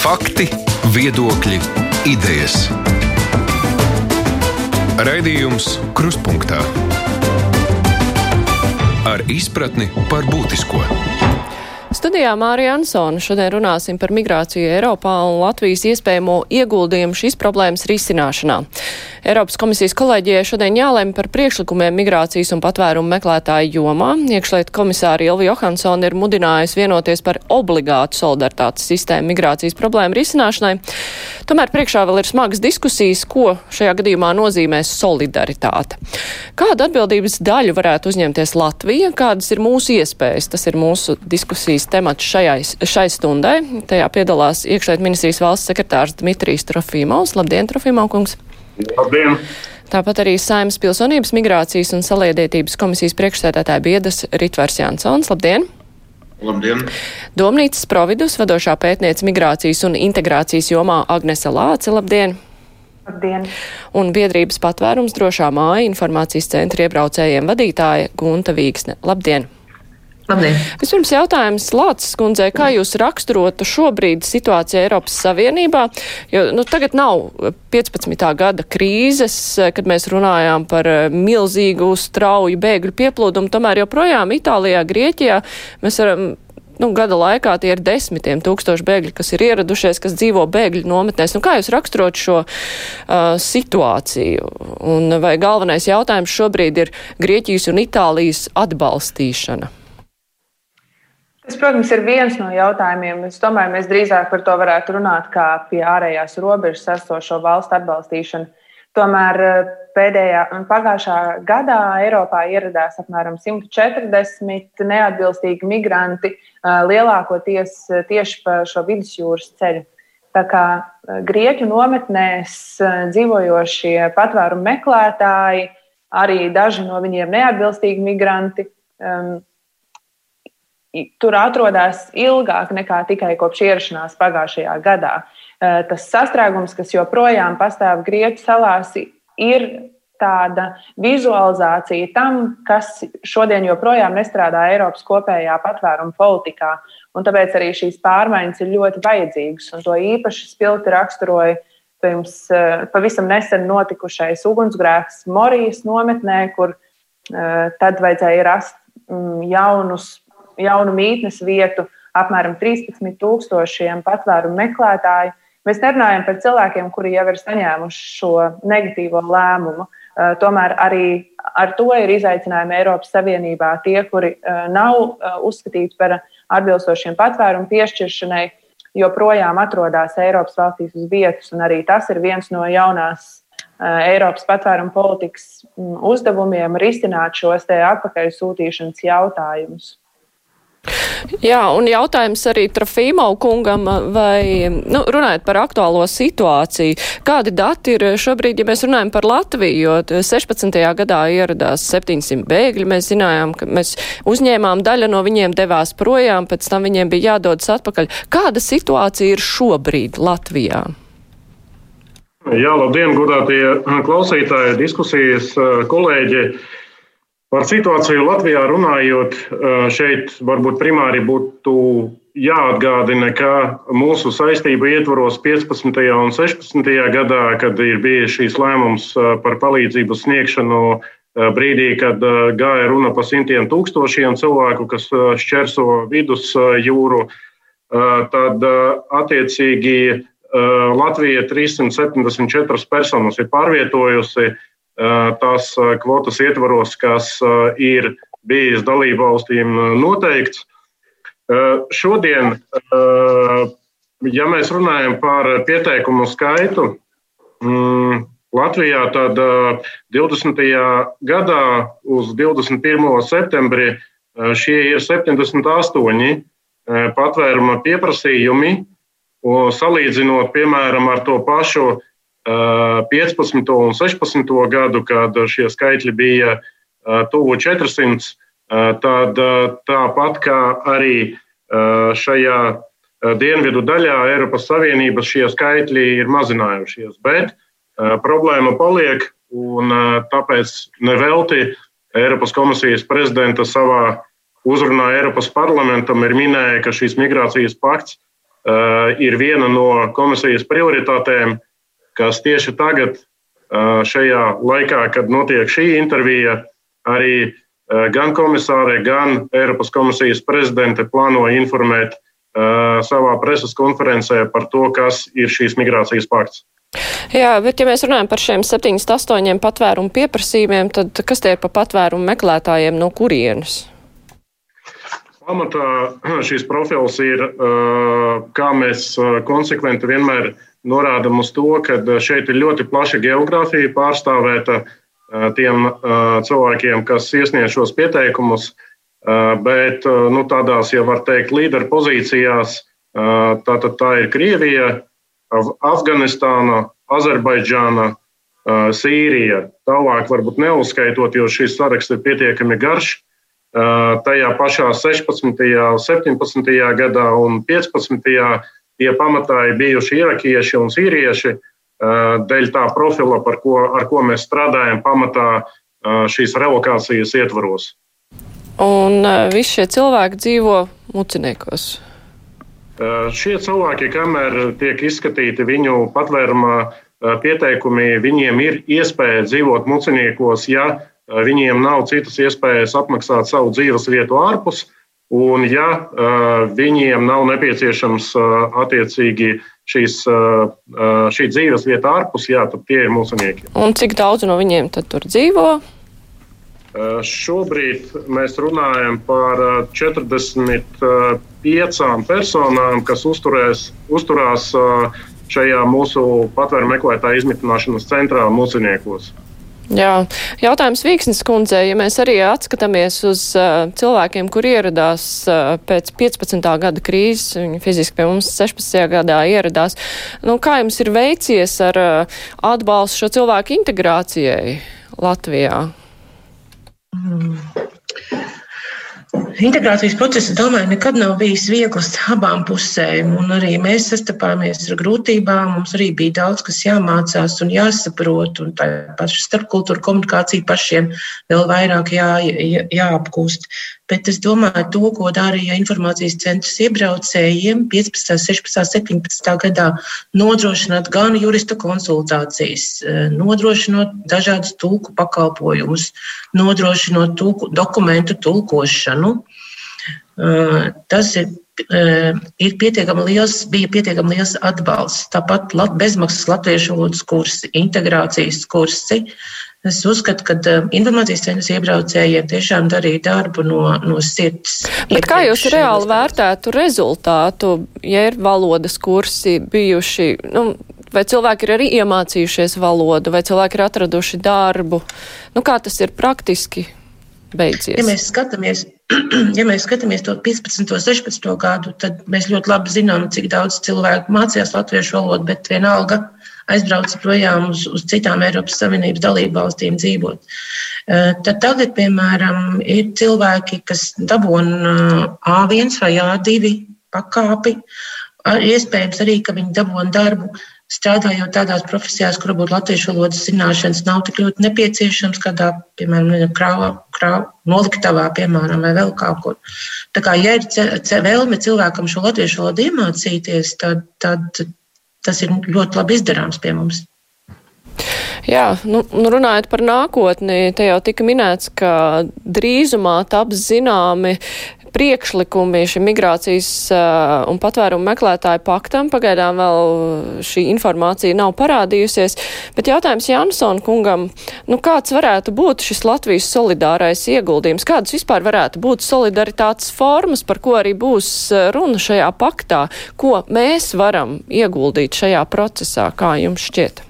Fakti, viedokļi, idejas. Raidījums Kruspunkta ar izpratni par būtisko. Studijā Mārija Ansona šodien runāsim par migrāciju Eiropā un Latvijas iespējamo ieguldījumu šīs problēmas risināšanā. Eiropas komisijas kolēģijai šodien jālem par priekšlikumiem migrācijas un patvērumu meklētāju jomā. Iekšliet komisāri Ilvi Johansson ir mudinājusi vienoties par obligātu solidaritātes sistēmu migrācijas problēmu risināšanai. Tomēr priekšā vēl ir smagas diskusijas, ko šajā gadījumā nozīmē solidaritāte. Kādu atbildības daļu varētu uzņemties Latvija, kādas ir mūsu iespējas? Tas ir mūsu diskusijas temats šajai, šai stundai. Tajā piedalās iekšliet ministrijas valsts sekretārs Dmitrijs Trofīmovs. Labdien, Trofīmovkungs! Labdien! Tāpat arī Saimnes pilsonības migrācijas un saliedētības komisijas priekšsēdētāja biedas Ritvars Jansons. Labdien! Labdien! Domnīcas providus vadošā pētniece migrācijas un integrācijas jomā Agnese Lāce. Labdien! Labdien! Un biedrības patvērums drošā māja informācijas centra iebraucējiem vadītāja Gunta Vīksne. Labdien! Labdien. Vispirms jautājums Lācis kundzei, kā jūs raksturotu šobrīd situāciju Eiropas Savienībā, jo nu, tagad nav 15. gada krīzes, kad mēs runājām par eh, milzīgu strauju bēgļu pieplūdumu, tomēr joprojām Itālijā, Grieķijā mēs varam nu, gada laikā tie ir desmitiem tūkstoši bēgļi, kas ir ieradušies, kas dzīvo bēgļu nometnēs. Nu, kā jūs raksturot šo uh, situāciju? Un vai galvenais jautājums šobrīd ir Grieķijas un Itālijas atbalstīšana? Tas, protams, ir viens no jautājumiem. Es domāju, mēs drīzāk par to varētu runāt kā pie ārējās robežas esošo valstu atbalstīšanu. Tomēr eh, pēdējā un pagājušā gadā Eiropā ieradās apmēram 140 neatbilstīgi migranti, eh, lielākoties eh, tieši pa šo vidusjūras ceļu. Tā kā grieķu nometnēs dzīvojošie patvērumu meklētāji, arī daži no viņiem neatbilstīgi migranti, um, tur atrodas ilgāk nekā tikai kopš ierašanās pagājušajā gadā. Eh, tas sastrēgums, kas joprojām pastāv Grieķu salās, ir tāda vizualizācija tam, kas šodien joprojām nestrādā Eiropas kopējā patvēruma politikā. Un tāpēc arī šīs pārmaiņas ir ļoti vajadzīgas. Un to īpaši spilgti raksturoja pirms eh, pavisam nesen notikušais ugunsgrēks Morijas nometnē, kur eh, tad vajadzēja rast mm, jaunus jaunu mītnes vietu apmēram 13,000 patvērumu meklētāju. Mēs nerunājam par cilvēkiem, kuri jau ir saņēmuši šo negatīvo lēmumu. Eh, tomēr arī ar to ir izaicinājumi Eiropas Savienībā. Tie, kuri eh, nav eh, uzskatīti par atbilstošiem patvērumu piešķiršanai, joprojām atrodas Eiropas valstīs uz vietas. Arī tas ir viens no jaunās Eiropas patvērumu politikas mm, uzdevumiem - risināt šos atpakaļsūtīšanas jautājumus. Jā, un jautājums arī Trafīmau kungam, vai, nu, runājot par aktuālo situāciju, kādi dati ir šobrīd, ja mēs runājam par Latviju, jo 16. gadā ieradās 700 bēgļi, mēs zinājām, ka mēs uzņēmām daļa no viņiem devās projām, pēc tam viņiem bija jādodas atpakaļ. Kāda situācija ir šobrīd Latvijā? Jā, labdien, godātie klausītāji, diskusijas kolēģi. Par situāciju Latvijā runājot, šeit varbūt primāri būtu jāatgādina, ka mūsu saistību ietvaros 15. un 16. gadā, kad ir bijis šīs lēmums par palīdzību sniegšanu brīdī, kad gāja runa par simtiem tūkstošiem cilvēku, kas šķērso vidus jūru, tad attiecīgi Latvija 374 personas ir pārvietojusi tās kvotas ietvaros, kas ir bijis dalību valstīm noteikts. Šodien, ja mēs runājam par pieteikumu skaitu, mm, Latvijā tad 20. gadā uz 21. septembri šie ir 78 patvēruma pieprasījumi, salīdzinot, piemēram, ar to pašu 15. un 16. gadu, kad šie skaitļi bija tuvu 400, tad tāpat kā arī šajā dienvidu daļā Eiropas Savienības šie skaitļi ir mazinājušies. Bet problēma paliek, un tāpēc nevelti Eiropas komisijas prezidenta savā uzrunā Eiropas parlamentam ir minēja, ka šīs migrācijas pakts ir viena no komisijas prioritātēm, kas tieši tagad, šajā laikā, kad notiek šī intervija, arī gan komisāre, gan Eiropas komisijas prezidente plāno informēt savā preses konferencē par to, kas ir šīs migrācijas pakts. Jā, bet ja mēs runājam par šiem 78 patvērumu pieprasījumiem, tad kas tie ir pa patvērumu meklētājiem no kurienes? Pamatā šīs profils ir, kā mēs konsekventi vienmēr norādām uz to, ka šeit ir ļoti plaša geogrāfija pārstāvēta tiem cilvēkiem, kas iesniedz šos pieteikumus, bet nu, tādās, ja var teikt, līderu pozīcijās, tātad tā ir Krievija, Afganistāna, Azerbaidžāna, Sīrija. Tālāk varbūt neuzskaitot, jo šis saraksts ir pietiekami garš tajā pašā 16., 17. gadā un 15. Tie pamatā ir bijuši irakieši un sīrieši. Dēļ tā profila, ko, ar ko mēs strādājam, pamatā šīs relokācijas ietvaros. Un visi šie cilvēki dzīvo muciniekos. Šie cilvēki, kamēr tiek izskatīti viņu patvērumā pieteikumi, viņiem ir iespēja dzīvot muciniekos, ja viņiem nav citas iespējas apmaksāt savu dzīves vietu ārpus. Un, ja uh, viņiem nav nepieciešams uh, attiecīgi šīs, uh, šī dzīves vieta ārpus, jā, tad tie ir mūsinieki. Un cik daudz no viņiem tur dzīvo? Šobrīd mēs runājam par 45 personām, kas uzturēs, uzturās šajā mūsu patvēru meklētāju izmitināšanas centrā mūsiniekos. Jā, jautājums Vīksnes kundzei, ja mēs arī atskatāmies uz uh, cilvēkiem, kur ieradās uh, pēc 15. gada krīzes, viņi fiziski pie mums 16. gadā ieradās, nu, kā jums ir veicies ar uh, atbalstu šo cilvēku integrācijai Latvijā? Mm. Integrācijas process, domāju, nekad nav bijis viegls abām pusēm. Arī mēs sastapāmies ar grūtībām. Mums arī bija daudz, kas jāmācās un jāsaprot. Un tā paša starpkultūra komunikācija pašiem vēl vairāk jā, jā, jāapgūst. Bet es domāju, to, ko darīja informācijas centrs iebraucējiem 15, 16, 17 gadā, nodrošināt gan jurista konsultācijas, eh, nodrošinot dažādus tulku pakalpojumus, nodrošinot tulku, dokumentu tulkošanu. Eh, tas ir eh, ir pietiekami liels, bija pietiekami liels atbalsts. Tāpat bezmaksas latviešu valodas kursi, integrācijas kursi, Es uzskatu, ka uh, informācijas centra iebraucējiem tiešām darīja darbu no, no sirds. Bet kā jūs reāli vērtētu rezultātu, ja ir valodas kursi bijuši, nu, vai cilvēki ir arī iemācījušies valodu, vai cilvēki ir atraduši darbu? Nu, kā tas ir praktiski beidzies? Ja mēs skatāmies, ja mēs skatāmies to 15. un 16. gadu, tad mēs ļoti labi zinām, cik daudz cilvēku mācījās latviešu valodu, bet vienalga aizbrauca projām uz, uz citām Eiropas Savienības dalību valstīm dzīvot. Eh, tad tagad, piemēram, ir cilvēki, kas dabūna eh, A1 vai A2 pakāpi. Iespējams arī, ka viņi dabūna darbu strādājot tādās profesijās, kur varbūt latviešu valodas zināšanas nav tik ļoti nepieciešams, kādā, piemēram, krāvā, krāvā, noliktavā, piemēram, vai vēl kaut kur. Tā kā, ja ir vēlme cilvēkam šo latviešu valodu iemācīties, tad, tad tas ir ļoti labi izdarāms pie mums. Jā, nu, nu runājot par nākotni, te jau tika minēts, ka drīzumā taps zināmi priekšlikumi šim migrācijas uh, un patvērumu meklētāju paktam. Pagaidām vēl šī informācija nav parādījusies, bet jautājums Jansona kungam, nu kāds varētu būt šis Latvijas solidārais ieguldījums? Kādas vispār varētu būt solidaritātes formas, par ko arī būs runa šajā paktā? Ko mēs varam ieguldīt šajā procesā, kā jums šķiet?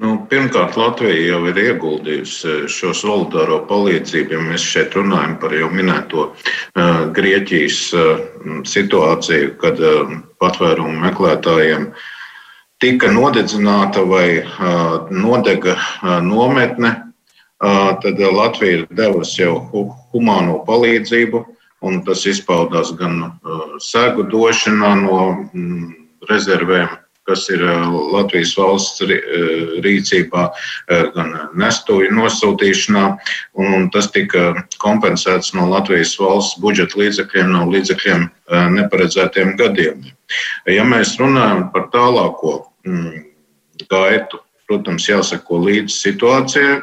Nu, pirmkārt, Latvija jau ir ieguldījusi eh, šo solitāro palīdzību. Ja mēs šeit runājam par jau minēto uh, Grieķijas uh, situāciju, kad uh, patvērumu meklētājiem tika nodedzināta vai uh, nodega uh, nometne, uh, tad Latvija ir devusi jau humāno palīdzību, un tas izpaudās gan uh, sēgu došanā no mm, rezervēm kas ir Latvijas valsts rīcībā, gan nestuļu nosūtīšanā, un tas tika kompensēts no Latvijas valsts budžeta līdzekļiem, no līdzekļiem neparedzētiem gadījumiem. Ja mēs runājam par tālāko mm, gaitu, protams, jāsako līdzi situācijai,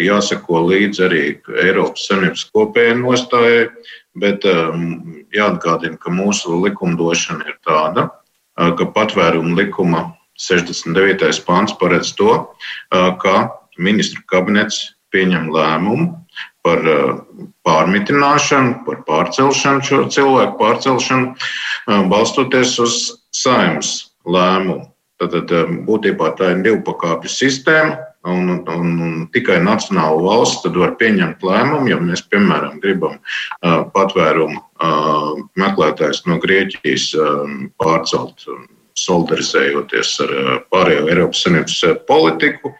jāsako līdzi arī Eiropas Savienības kopējai nostājai, bet jāatgādina, ka mūsu likumdošana ir tāda, ka patvērumu likuma 69. pāns paredz to, ka ministru kabinets pieņem lēmumu par pārmitināšanu, par pārcelšanu, šo cilvēku pārcelšanu, balstoties uz saimnes lēmumu. Tad būtībā tā ir divu pakāpju sistēma un, un, un tikai nacionāla valsts var pieņemt lēmumu, ja mēs, piemēram, gribam uh, patvērumu uh, meklētājs no Grieķijas uh, pārcelt. Solidarizējoties ar pārējo Eiropas Savienības politiku,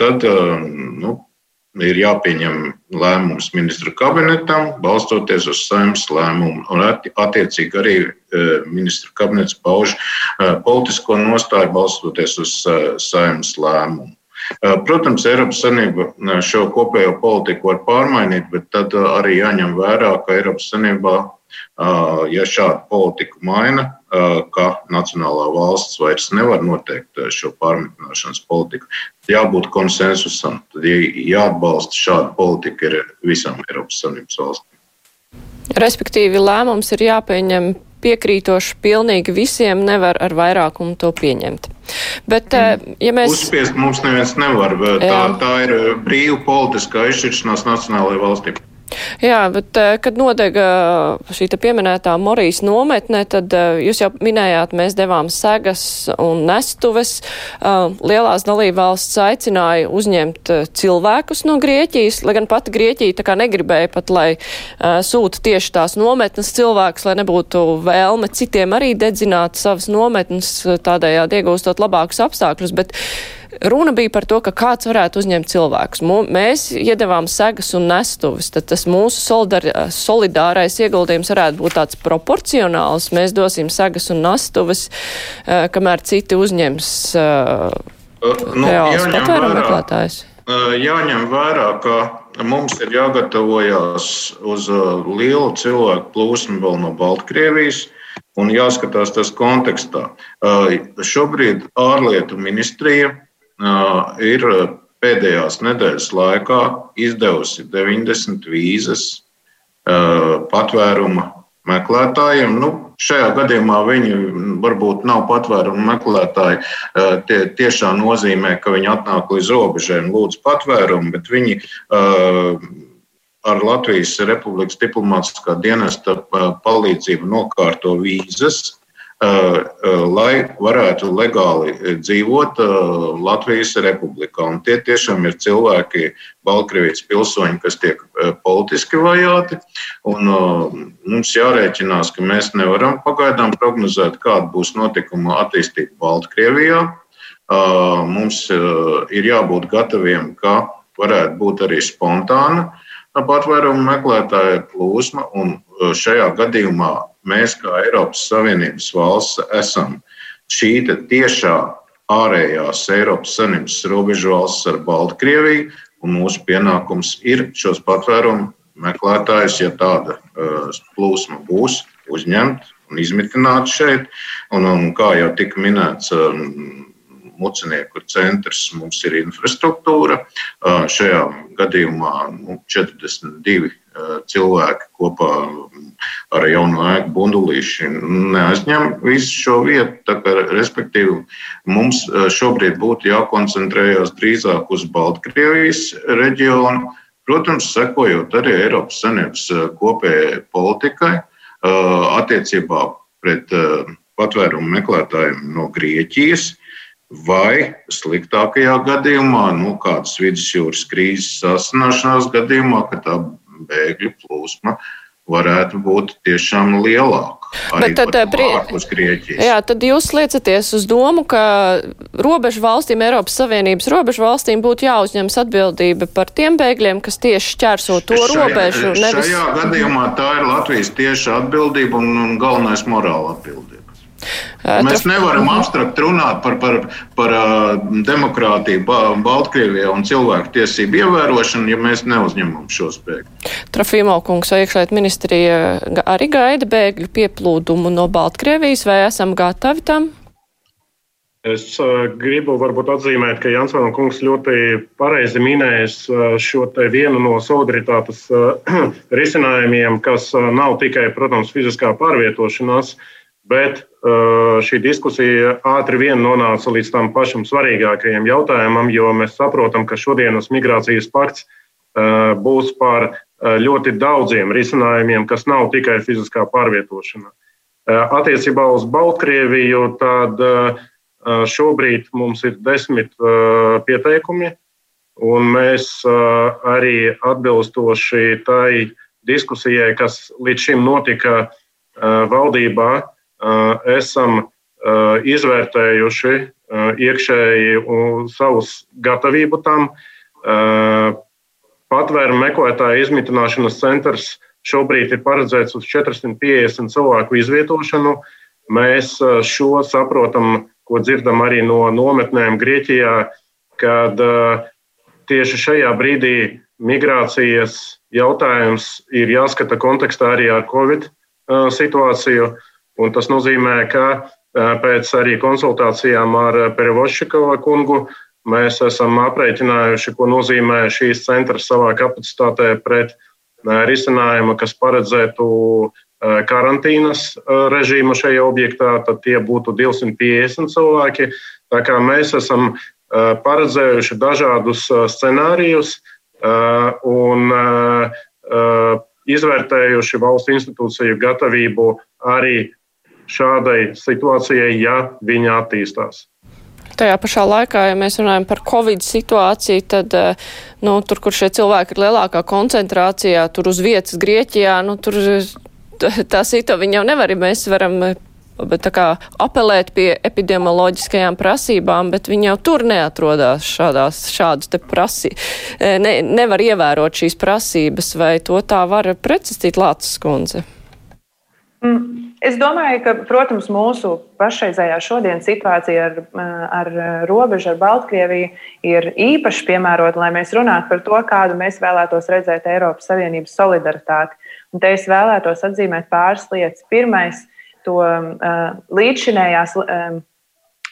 tad nu, ir jāpieņem lēmums ministru kabinetam, balstoties uz saimnes lēmumu. Un attiecīgi arī ministru kabinets pauž politisko nostāju, balstoties uz saimnes lēmumu. Protams, Eiropas Savienība šo kopējo politiku var pārmainīt, bet tad arī jāņem vērā, ka Eiropas Savienībā, ja šādu politiku maina, ka nacionālā valsts vairs nevar noteikt šo pārmitināšanas politiku, jābūt konsensusam. Tad jāatbalsta šāda politika ir visām Eiropas Savienības valstīm. Respektīvi, lēmums ir jāpieņem piekrītoši pilnīgi visiem, nevar ar vairākumu to pieņemt. Bet, mm. ja mēs. Uzspiest mums neviens nevar. Tā, tā ir brīva politiskā izšķiršanās nacionālajai valstī. Jā, bet eh, kad nodega šī pieminētā Morijas nometne, tad eh, jūs jau minējāt, mēs devām segas un nestuves. Eh, lielās dalībvalsts aicināja uzņemt cilvēkus no Grieķijas, lai gan pati Grieķija tā kā negribēja pat, lai sūta tieši tās nometnes cilvēkus, lai nebūtu vēlme citiem arī dedzināt savas nometnes, tādējādi iegūstot labākus apstākļus. Bet Runa bija par to, ka kāds varētu uzņemt cilvēkus. Mēs iedavām segas un nestuvis, tad tas mūsu solidar, solidārais ieguldījums varētu būt tāds proporcionāls. Mēs dosim segas un nestuvis, eh, kamēr citi uzņems uh, nu, reāls patvērumu meklētājs. Jāņem vērā, ka mums ir jāgatavojas uz lielu cilvēku plūsmu vēl no Baltkrievijas un jāskatās tas kontekstā. Šobrīd ārlietu ministrija ir pēdējās nedēļas laikā izdevusi 90 vīzas patvēruma meklētājiem. Nu, šajā gadījumā viņi varbūt nav patvērumu meklētāji. Tie tiešā nozīmē, ka viņi atnāk līdz robežai un lūdz patvērumu, bet viņi ar Latvijas Republikas diplomātiskā dienesta palīdzību nokārto vīzas lai varētu legāli dzīvot uh, Latvijas republikā. Un tie tiešām ir cilvēki, Baltkrievijas pilsoņi, kas tiek politiski vajāti. Un mums jārēķinās, ka mēs nevaram pagaidām prognozēt, kāda būs notikuma attīstība Baltkrievijā. Mums ir jābūt gataviem, ka varētu būt arī spontāna patvērumu meklētāja plūsma, un šajā gadījumā mēs, kā Eiropas Savienības valsts, esam šī tiešā ārējās Eiropas Savienības robežu valsts ar Baltkrieviju, un mūsu pienākums ir šos patvērumu meklētājus, ja tāda uh, plūsma būs, uzņemt un izmitināt šeit. Un, un kā jau tika minēts, um, mucinieku centrs mums ir infrastruktūra. Šajā gadījumā nu, 42 cilvēki kopā ar jaunu ēku bundulīši neaizņem visu šo vietu. Kā, respektīvi, mums šobrīd būtu jākoncentrējas drīzāk uz Baltkrievijas reģionu, protams, sekojot arī Eiropas Savienības kopējai politikai attiecībā pret patvērumu meklētājiem no Grieķijas. Vai sliktākajā gadījumā, nu, kādas vidusjūras krīzes sasināšanās gadījumā, ka tā bēgļu plūsma varētu būt tiešām lielāka. Bet tad, prie... jā, tad jūs liecaties uz domu, ka robežu valstīm, Eiropas Savienības robežu valstīm būtu jāuzņemas atbildība par tiem bēgļiem, kas tieši šķērso to šajā, robežu. Nevis... Šajā gadījumā tā ir Latvijas tieša atbildība un, un galvenais morāla atbildība. Mēs nevaram abstrakt runāt par, par, par demokrātiju Baltkrievijā un cilvēku tiesību ievērošanu, ja mēs neuzņemam šo spēku. Trafīmo kungs, vai iekšliet ministrija arī gaida bēgļu pieplūdumu no Baltkrievijas, vai esam gatavi tam? Es gribu varbūt atzīmēt, ka Jansona kungs ļoti pareizi minējis šo vienu no solidaritātes risinājumiem, kas nav tikai, protams, fiziskā pārvietošanās, bet šī diskusija ātri vien nonāca līdz tam pašam svarīgākajam jautājumam, jo mēs saprotam, ka šodienas migrācijas pakts būs par ļoti daudziem risinājumiem, kas nav tikai fiziskā pārvietošana. Attiecībā uz Baltkrieviju tad Šobrīd mums ir desmit pieteikumi, un mēs arī atbilstoši tai diskusijai, kas līdz šim notika valdībā, esam izvērtējuši iekšēji savus gatavību tam. Patvērumu meklētāju izmitināšanas centrs šobrīd ir paredzēts uz 450 cilvēku izvietošanu. Mēs šo saprotam ko dzirdam arī no nometnēm Grieķijā, kad tieši šajā brīdī migrācijas jautājums ir jāskata kontekstā arī ar Covid situāciju. Un tas nozīmē, ka pēc arī konsultācijām ar Perevošikova kungu mēs esam aprēķinājuši, ko nozīmē šīs centras savā kapacitātē pret risinājumu, kas paredzētu karantīnas režīmu šajā objektā, tad tie būtu 250 cilvēki. Tā kā mēs esam paredzējuši dažādus scenārijus un izvērtējuši valsts institūciju gatavību arī šādai situācijai, ja viņa attīstās. Tajā pašā laikā, ja mēs runājam par Covid situāciju, tad, nu, tur, kur šie cilvēki ir lielākā koncentrācijā, tur uz vietas Grieķijā, nu, tur tā situācija jau nevar, mēs varam bet tā kā apelēt pie epidemioloģiskajām prasībām, bet viņi jau tur neatrodās šādās, šādus te prasī, ne, nevar ievērot šīs prasības, vai to tā var precizīt Lācis kundze? Mm, es domāju, ka, protams, mūsu pašreizējā šodienas situācija ar, ar robežu ar Baltkrieviju ir īpaši piemērota, lai mēs runātu par to, kādu mēs vēlētos redzēt Eiropas Savienības solidaritāti. Un te es vēlētos atzīmēt pāris lietas. Pirmais, to uh, līdzšinējās um,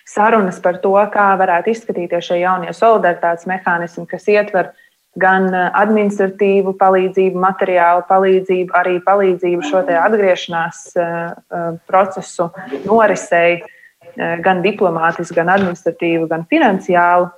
sarunas par to, kā varētu izskatīties šie jaunie solidaritātes mehānismi, kas ietver gan administratīvu palīdzību, materiālu palīdzību, arī palīdzību šo atgriešanās uh, procesu norisei, gan diplomātiski, gan administratīvu, gan finansiālu.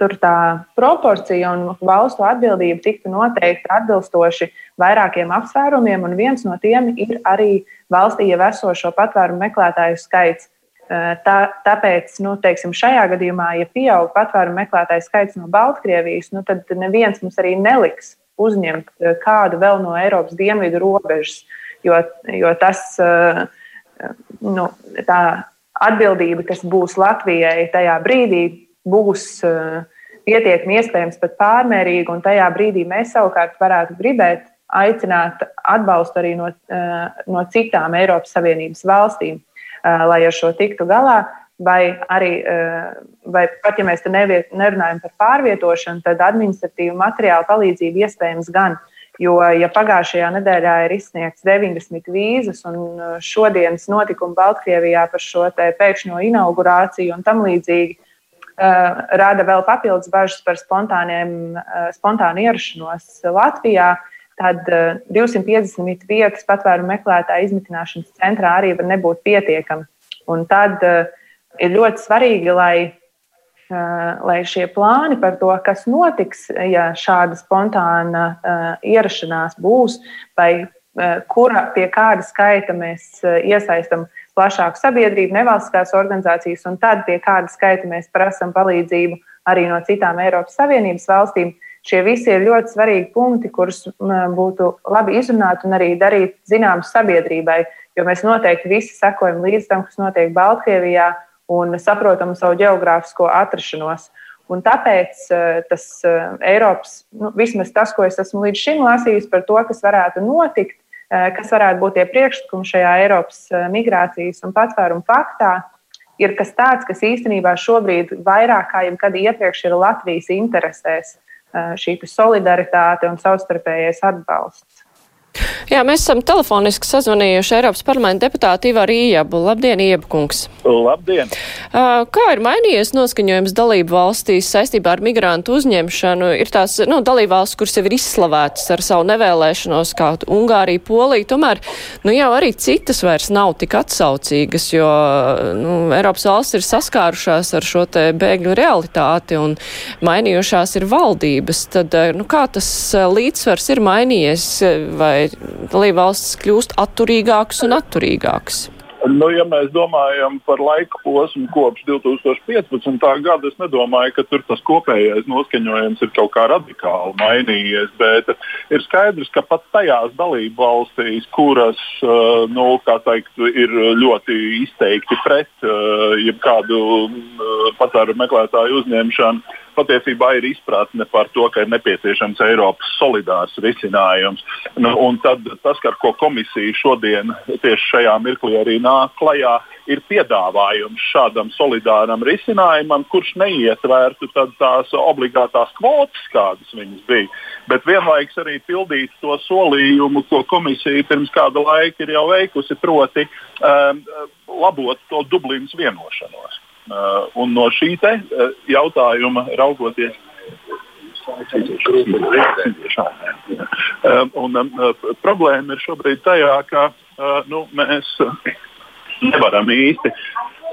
Tur tā proporcija un valstu atbildība tiktu noteikta atbilstoši vairākiem apsvērumiem, un viens no tiem ir arī valstī jau esošo patvērumu meklētāju skaits. Tā, tāpēc, nu, teiksim, šajā gadījumā, ja pieaug patvērumu meklētāju skaits no Baltkrievijas, nu, tad neviens mums arī neliks uzņemt kādu vēl no Eiropas dienvidu robežas, jo, jo tas, nu, tā atbildība, kas būs Latvijai tajā brīdī, būs pietiekami iespējams pat pārmērīga, un tajā brīdī mēs savukārt varētu gribēt aicināt atbalstu arī no, no citām Eiropas Savienības valstīm, lai ar šo tiktu galā. Vai arī, vai pat ja mēs te nerunājam par pārvietošanu, tad administratīvu materiālu palīdzību iespējams gan. Jo, ja pagājušajā nedēļā ir izsniegts 90 vīzas, un šodienas notikumi Baltkrievijā par šo pēkšņo inaugurāciju un tam līdzīgi, Eh, rada vēl papildus bažas par eh, spontānu ierašanos Latvijā. Tad 250 eh, vietas patvērumu meklētāju izmitināšanas centrā arī var nebūt pietiekami. Un tad ir ļoti svarīgi, lai, lai šie plāni par to, kas notiks, ja šāda spontāna ierašanās būs, vai kura, pie kāda skaita mēs iesaistam plašāku sabiedrību, nevalstiskās organizācijas, un tad pie kāda skaita mēs prasām palīdzību arī no citām Eiropas Savienības valstīm. Šie visi ir ļoti svarīgi punkti, kurus būtu labi izrunāt un arī darīt zināmus sabiedrībai, jo mēs noteikti visi sekojam līdz tam, kas notiek Baltkrievijā un saprotam savu geogrāfisko atrašanos. Un tāpēc eh, tas eh, Eiropas, nu, vismaz tas, ko es esmu līdz šim lasījis par to, kas varētu notikt, kas varētu būt tie priekšlikumi šajā Eiropas migrācijas un patvērumu paktā, ir kas tāds, kas īstenībā šobrīd vairāk kā jebkad iepriekš ir Latvijas interesēs šī solidaritāte un savstarpējais atbalsts. Jā, mēs esam telefoniski sazvanījuši Eiropas parlamenta deputātu Ivaru Iebu. Labdien, Iebukungs! Labdien! Kā ir mainījies noskaņojums dalību valstīs saistībā ar migrantu uzņemšanu? Ir tās nu, dalību valsts, kuras jau ir izslavētas ar savu nevēlēšanos, kā Ungārija, Polija, tomēr nu, jau arī citas vairs nav tik atsaucīgas, jo nu, Eiropas valsts ir saskārušās ar šo te bēgļu realitāti un mainījušās ir valdības. Tad, nu, kā tas līdzsvars ir mainījies? Vai dalībvalstis kļūst atturīgākas un atturīgākas? Nu, ja mēs domājam par laika posmu kopš 2015. gada, es nedomāju, ka tur tas kopējais noskaņojums ir kaut kā radikāli mainījies. Bet ir skaidrs, ka pat tajās dalību valstīs, kuras nu, teikt, ir ļoti izteikti pret jebkādu patērumu meklētāju uzņemšanu, patiesībā ir izpratne par to, ka ir nepieciešams Eiropas solidārs risinājums. Nu, tad tas, ar ko komisija šodien tieši šajā mirklī arī nāk klajā, ir piedāvājums šādam solidāram risinājumam, kurš neietvertu tās obligātās kvotas, kādas viņas bija. Bet vienlaikus arī pildīt to solījumu, ko komisija pirms kāda laika ir jau veikusi, proti um, labot to Dublinas vienošanos. Uh, un no šī te, uh, jautājuma raugoties. Uh, un, problēma ir šobrīd tajā, ka nu, mēs nevaram īsti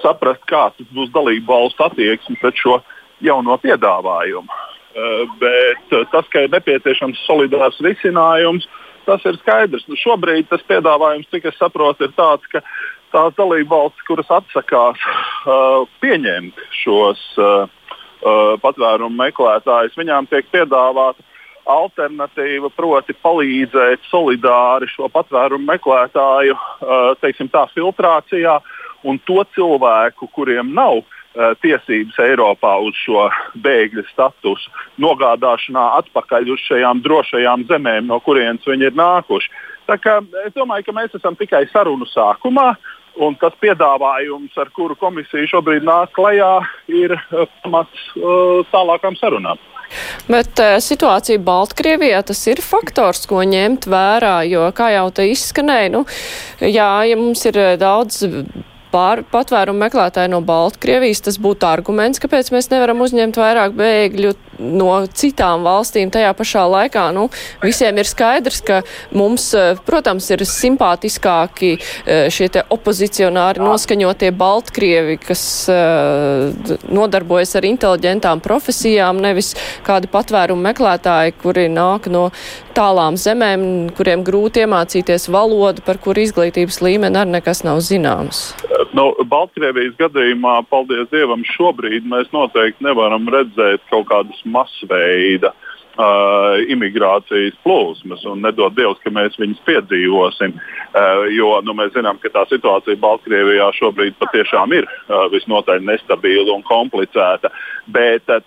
saprast, kāds būs dalību valstu attieksme pret šo jauno piedāvājumu. Bet tas, ka ir nepieciešams solidārs risinājums, tas ir skaidrs. Nu, šobrīd tas piedāvājums, cik es saprotu, ir tāds, ka tās dalībvalstis, kuras atsakās uh, pieņemt šos uh, uh, patvērumu meklētājus, viņām tiek piedāvāta alternatīva, proti, palīdzēt solidāri šo patvērumu meklētāju uh, teiksim, tā, filtrācijā un to cilvēku, kuriem nav uh, tiesības Eiropā uz šo bēgļu statusu, nogādāšanā atpakaļ uz šajām drošajām zemēm, no kurienes viņi ir nākuši. Kā, es domāju, ka mēs esam tikai sarunu sākumā. Un tas piedāvājums, ar kuru komisija šobrīd nāk klajā, ir eh, pamats uh, tālākām sarunām. Bet uh, situācija Baltkrievijā tas ir faktors, ko ņemt vērā, jo, kā jau te izskanēja, nu, jā, ja mums ir daudz pār, patvērumu meklētāji no Baltkrievijas, tas būtu arguments, kāpēc mēs nevaram uzņemt vairāk bēgļu no citām valstīm tajā pašā laikā. Nu, visiem ir skaidrs, ka mums, eh, protams, ir simpātiskāki eh, šie opozicionāri noskaņotie Baltkrievi, kas uh, nodarbojas ar inteliģentām profesijām, nevis kādi patvērumu meklētāji, kuri nāk no tālām zemēm, kuriem grūti iemācīties valodu, par kuru izglītības līmeni arī nekas nav zināms. Nu, Baltkrievijas gadījumā, paldies Dievam, šobrīd mēs noteikti nevaram redzēt kaut kādas masveida uh, imigrācijas plūsmas, nedod Dievs, ka mēs viņus piedzīvosim. Uh, jo nu, mēs zinām, ka tā situācija Baltkrievijā šobrīd patiešām ir uh, visnotaļ nestabila un komplicēta. Bet uh,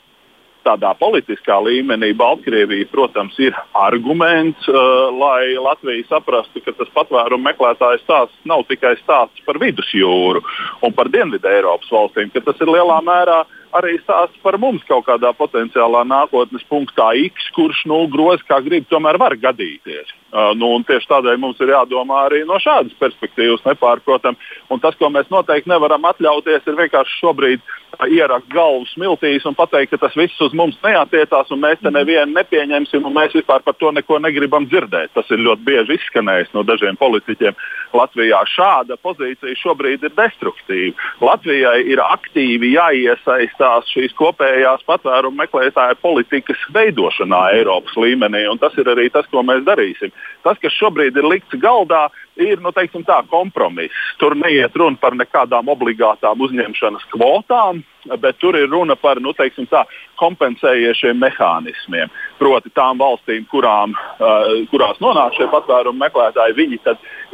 tādā politiskā līmenī Baltkrievija, protams, ir arguments, uh, lai Latvija saprastu, ka tas patvērumu meklētāju stāsts nav tikai stāsts par vidusjūru un par Dienvidu Eiropas valstīm, ka tas ir lielā mērā arī stāsts par mums kaut kādā potenciālā nākotnes punktā X, kurš nu, grozi kā grib, tomēr var gadīties. Uh, nu, tieši tādēļ mums ir jādomā arī no šādas perspektīvas, nepārprotam. Un tas, ko mēs noteikti nevaram atļauties, ir vienkārši šobrīd uh, ierakt galvu smiltīs un pateikt, ka tas viss uz mums neatiecās, un mēs te nevienu nepieņemsim, un mēs vispār par to neko negribam dzirdēt. Tas ir ļoti bieži izskanējis no dažiem politiķiem Latvijā. Šāda pozīcija šobrīd ir destruktīva. Latvijai ir aktīvi jāiesaist iesaistās šīs kopējās patvērumu meklētāju politikas veidošanā Eiropas līmenī. Tas ir arī tas, ko mēs darīsim. Tas, kas šobrīd ir likts galdā, ir nu, tā, kompromiss. Tur neiet runa par nekādām obligātām uzņemšanas kvotām, bet tur ir runa par nu, tā, kompensējošiem mehānismiem. Proti, tām valstīm, kurām, uh, kurās nonāk šie patvērumu meklētāji, viņi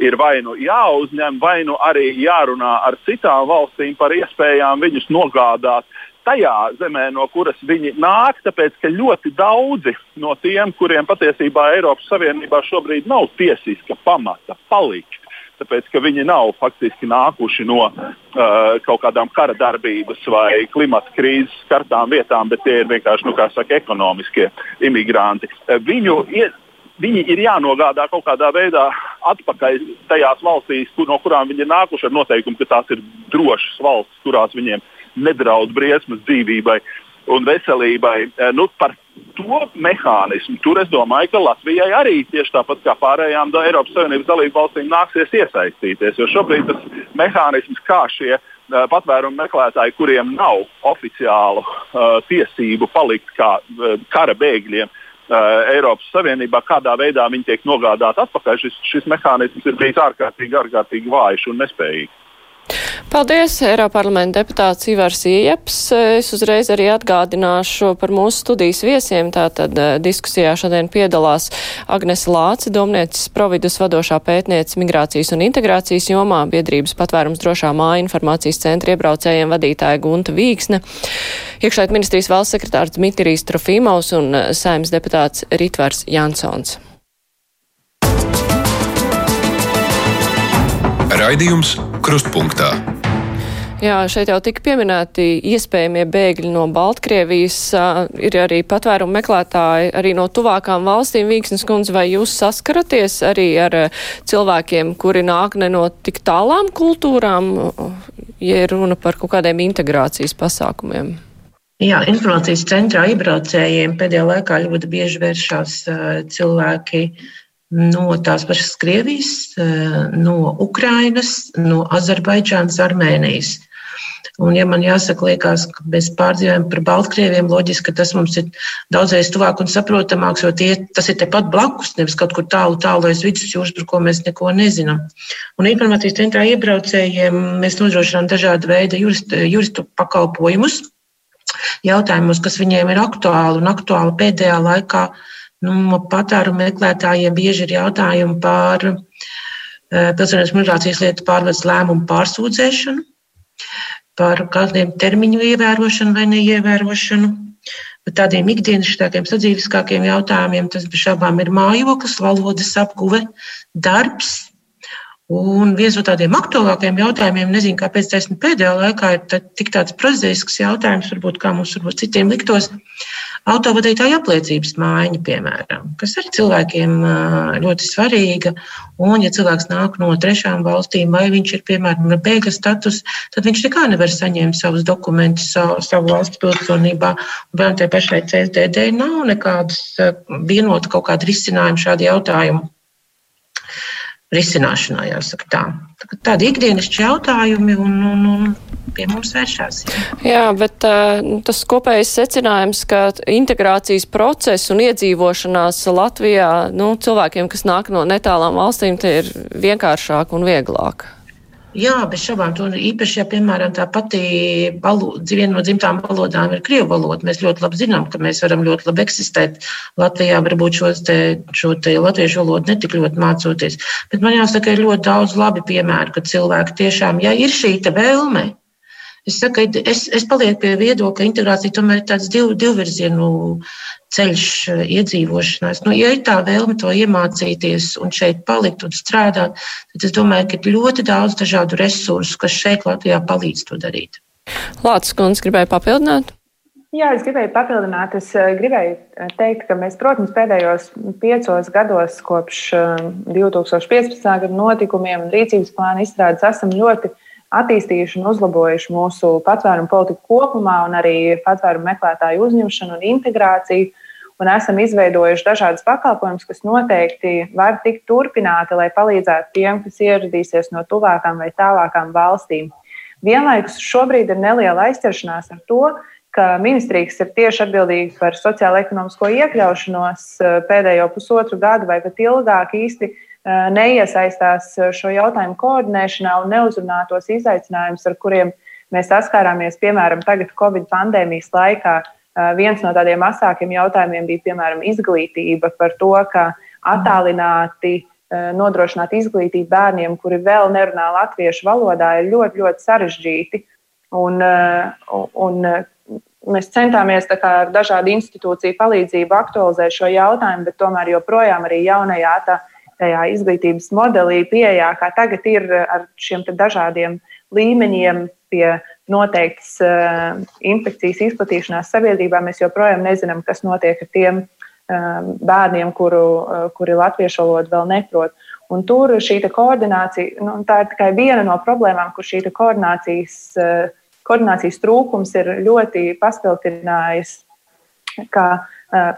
ir vai nu jāuzņem, vai nu arī jārunā ar citām valstīm par iespējām viņus nogādāt tajā zemē, no kuras viņi nāk, tāpēc ka ļoti daudzi no tiem, kuriem patiesībā Eiropas Savienībā šobrīd nav tiesiska pamata palikt, tāpēc ka viņi nav faktiski nākuši no uh, kaut kādām kara darbības vai klimata krīzes skartām vietām, bet tie ir vienkārši nu, saka, ekonomiskie imigranti. Uh, viņu, viņi ir jānogādā kaut kādā veidā atpakaļ tajās valstīs, kur, no kurām viņi ir nākuši ar noteikumu, ka tās ir drošas valstis, kurās viņiem nedraud briesmas dzīvībai un veselībai. Uh, nu, par to mehānismu. Tur es domāju, ka Latvijai arī tieši tāpat kā pārējām Eiropas Savienības dalību valstīm nāksies iesaistīties. Jo šobrīd tas mehānisms, kā šie uh, patvērumu meklētāji, kuriem nav oficiālu uh, tiesību palikt kā uh, kara bēgļiem, uh, Eiropas Savienībā, kādā veidā viņi tiek nogādāti atpakaļ, šis, šis mehānisms ir bijis ārkārtīgi, ārkārtīgi vājš un nespējīgs. Paldies, Eiroparlamenta deputāts Ivars Ieps. Es uzreiz arī atgādināšu par mūsu studijas viesiem. Tātad eh, diskusijā šodien piedalās Agnes Lāci, domnieces providus vadošā pētniece migrācijas un integrācijas jomā, biedrības patvērums drošā māja informācijas centra iebraucējiem vadītāja Gunta Vīksne, iekšēt ministrijas valsts sekretārs Dmitrijs Trofīmaus un eh, saimnes deputāts Ritvars Jansons. Raidījums Krustpunktā. Jā, šeit jau tika pieminēti iespējamie bēgļi no Baltkrievijas, ir arī patvērumu meklētāji arī no tuvākām valstīm. Vīksnes kundze, vai jūs saskaraties arī ar cilvēkiem, kuri nāk ne no tik tālām kultūrām, ja ir runa par kaut kādiem integrācijas pasākumiem? Jā, informācijas centrā iebraucējiem pēdējā laikā ļoti bieži vēršās cilvēki no tās pašas Krievijas, no Ukrainas, no Azerbaidžānas, Armēnijas. Un, ja man jāsaka, liekas, ka mēs pārdzīvojam par Baltkrieviem, loģiski, ka tas mums ir daudzreiz tuvāk un saprotamāks, jo tie, tas ir tepat blakus, nevis kaut kur tālu, tālu aiz vidusjūras, par ko mēs neko nezinām. Un informācijas centrā iebraucējiem mēs nodrošinām dažādu veidu juristu, juristu pakalpojumus, jautājumus, kas viņiem ir aktuāli un aktuāli pēdējā laikā. Uh, Nu, patērumu meklētājiem bieži ir jautājumi par uh, pilsētas migrācijas lietu pārvades lēmumu pārsūdzēšanu, par kādiem termiņu ievērošanu vai neievērošanu. Bet tādiem ikdienišķākiem, sadzīviskākiem jautājumiem tas bez šaubām ir mājoklis, valodas apguve, darbs. Un viens no tādiem aktuālākiem jautājumiem, nezinu, kāpēc tas pēdējā laikā ir tik tāds prozaisks jautājums, varbūt kā mums varbūt citiem liktos, Autovadītāja apliecības maiņa, piemēram, kas arī cilvēkiem ļoti svarīga. Un, ja cilvēks nāk no trešām valstīm, vai viņš ir, piemēram, bēgļa status, tad viņš nekā nevar saņemt savus dokumentus savu, savu valsts pilsonībā. Vēl tai pašai CSDD nav nekādas vienota kaut kāda risinājuma šādu jautājumu risināšanā, jāsaka tā. Tādi ikdienišķi jautājumi un, un, un pie mums vēršās. Jā, jā bet uh, tas kopējais secinājums, ka integrācijas process un iedzīvošanās Latvijā nu, cilvēkiem, kas nāk no netālām valstīm, tie ir vienkāršāk un vieglāk. Jā, bez šaubām. Tur īpaši, ja, piemēram, tā pati viena no dzimtām valodām ir krievu valoda, mēs ļoti labi zinām, ka mēs varam ļoti labi eksistēt Latvijā, varbūt te, šo te latviešu valodu netik ļoti mācoties. Bet man jāsaka, ir ļoti daudz labi piemēru, ka cilvēki tiešām, ja ir šī vēlme, Es saku, es, es palieku pie viedokļa, ka integrācija tomēr ir tāds div, divvirzienu ceļš eh, iedzīvošanās. Nu, ja ir tā vēlme to iemācīties un šeit palikt un strādāt, tad es domāju, ka ir ļoti daudz dažādu resursu, kas šeit Latvijā palīdz to darīt. Lācis Kunds gribēja papildināt. Jā, es gribēju papildināt. Es eh, gribēju eh, teikt, ka mēs, protams, pēdējos piecos gados, kopš 2015. gada notikumiem un rīcības plāna izstrādes, esam ļoti attīstījuši un uzlabojuši mūsu patvērumu politiku kopumā, un arī patvērumu meklētāju uzņemšanu un integrāciju. Un esam izveidojuši dažādas pakalpojumus, kas noteikti var tikt turpināti, lai palīdzētu tiem, kas ieradīsies no tuvākām vai tālākām valstīm. Vienlaikus šobrīd ir neliela aizķeršanās ar to, ka ministrijas ir tieši atbildīgas par sociālo-ekonomisko iekļaušanos pēdējo pusotru gadu vai pat ilgāk īsti Eh, neiesaistās šo jautājumu koordinēšanā un neuzrunā tos izaicinājumus, ar kuriem mēs saskārāmies, piemēram, tagad Covid pandēmijas laikā. Viens no tādiem asākiem jautājumiem bija, piemēram, izglītība par to, ka attālināti nodrošināt izglītību bērniem, kuri vēl nerunā latviešu valodā, ir ļoti, ļoti sarežģīti. Un, un mēs centāmies kā, ar dažādu institūciju palīdzību aktualizēt šo jautājumu, bet tomēr joprojām arī jaunajā tā, tajā izglītības modelī, pieejā, kā tagad ir ar šiem dažādiem līmeņiem pie noteiktas uh, infekcijas izplatīšanās sabiedrībā, mēs joprojām nezinām, kas notiek ar tiem uh, bērniem, kuru, uh, kuri latviešu valodu vēl neprot. Un tur šī koordinācija, nu, tā ir tikai viena no problēmām, kur šī koordinācijas uh, koordinācijas trūkums ir ļoti paspildinājis, ka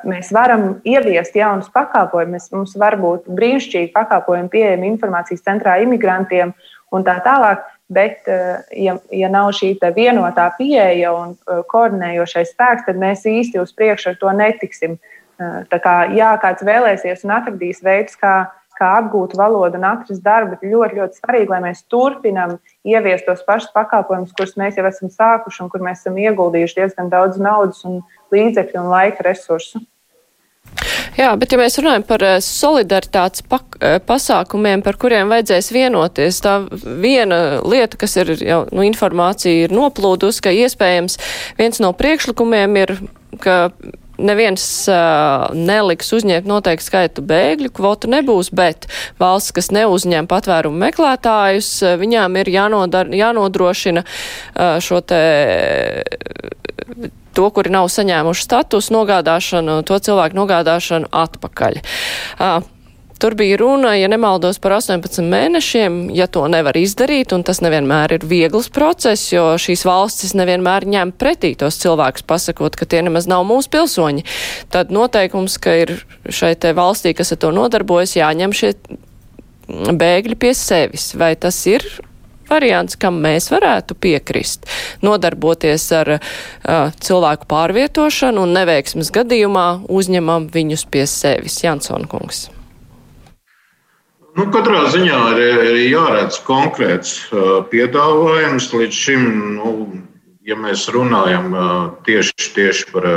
mēs varam ieviest jaunus pakalpojumus. Mums var būt brīnišķīgi pakalpojumi pieejami informācijas centrā imigrantiem un tā tālāk. Bet, ja, ja nav šī vienotā pieeja un koordinējošais spēks, tad mēs īsti uz priekšu ar to netiksim. Tā kā jā, kāds vēlēsies un atradīs veidus, kā kā apgūt valodu un atrast darbu, bet ļoti, ļoti svarīgi, lai mēs turpinām ieviest tos pašus pakalpojumus, kurus mēs jau esam sākuši un kur mēs esam ieguldījuši diezgan daudz naudas un līdzekļu un laika resursu. Jā, bet ja mēs runājam par eh, solidaritātes eh, pasākumiem, par kuriem vajadzēs vienoties, tā viena lieta, kas ir jau nu, informācija ir noplūdus, ka iespējams viens no priekšlikumiem ir, ka neviens uh, neliks uzņemt noteiktu skaitu bēgļu, kvotu nebūs, bet valsts, kas neuzņem patvērumu meklētājus, viņām ir jānodar, jānodrošina uh, šo te to, kuri nav saņēmuši status, nogādāšanu, to cilvēku nogādāšanu atpakaļ. Uh, Tur bija runa, ja nemaldos, par 18 mēnešiem, ja to nevar izdarīt, un tas nevienmēr ir viegls process, jo šīs valstis nevienmēr ņem pretī tos cilvēkus, pasakot, ka tie nemaz nav mūsu pilsoņi. Tad noteikums, ka ir šai te valstī, kas ar to nodarbojas, jāņem šie bēgļi pie sevis. Vai tas ir variants, kam mēs varētu piekrist, nodarboties ar uh, cilvēku pārvietošanu un neveiksmes gadījumā uzņemam viņus pie sevis. Jansson kungs. Nu, katrā ziņā ir, ir jāredz konkrēts piedāvājums. Līdz šim, nu, ja mēs runājam tieši, tieši par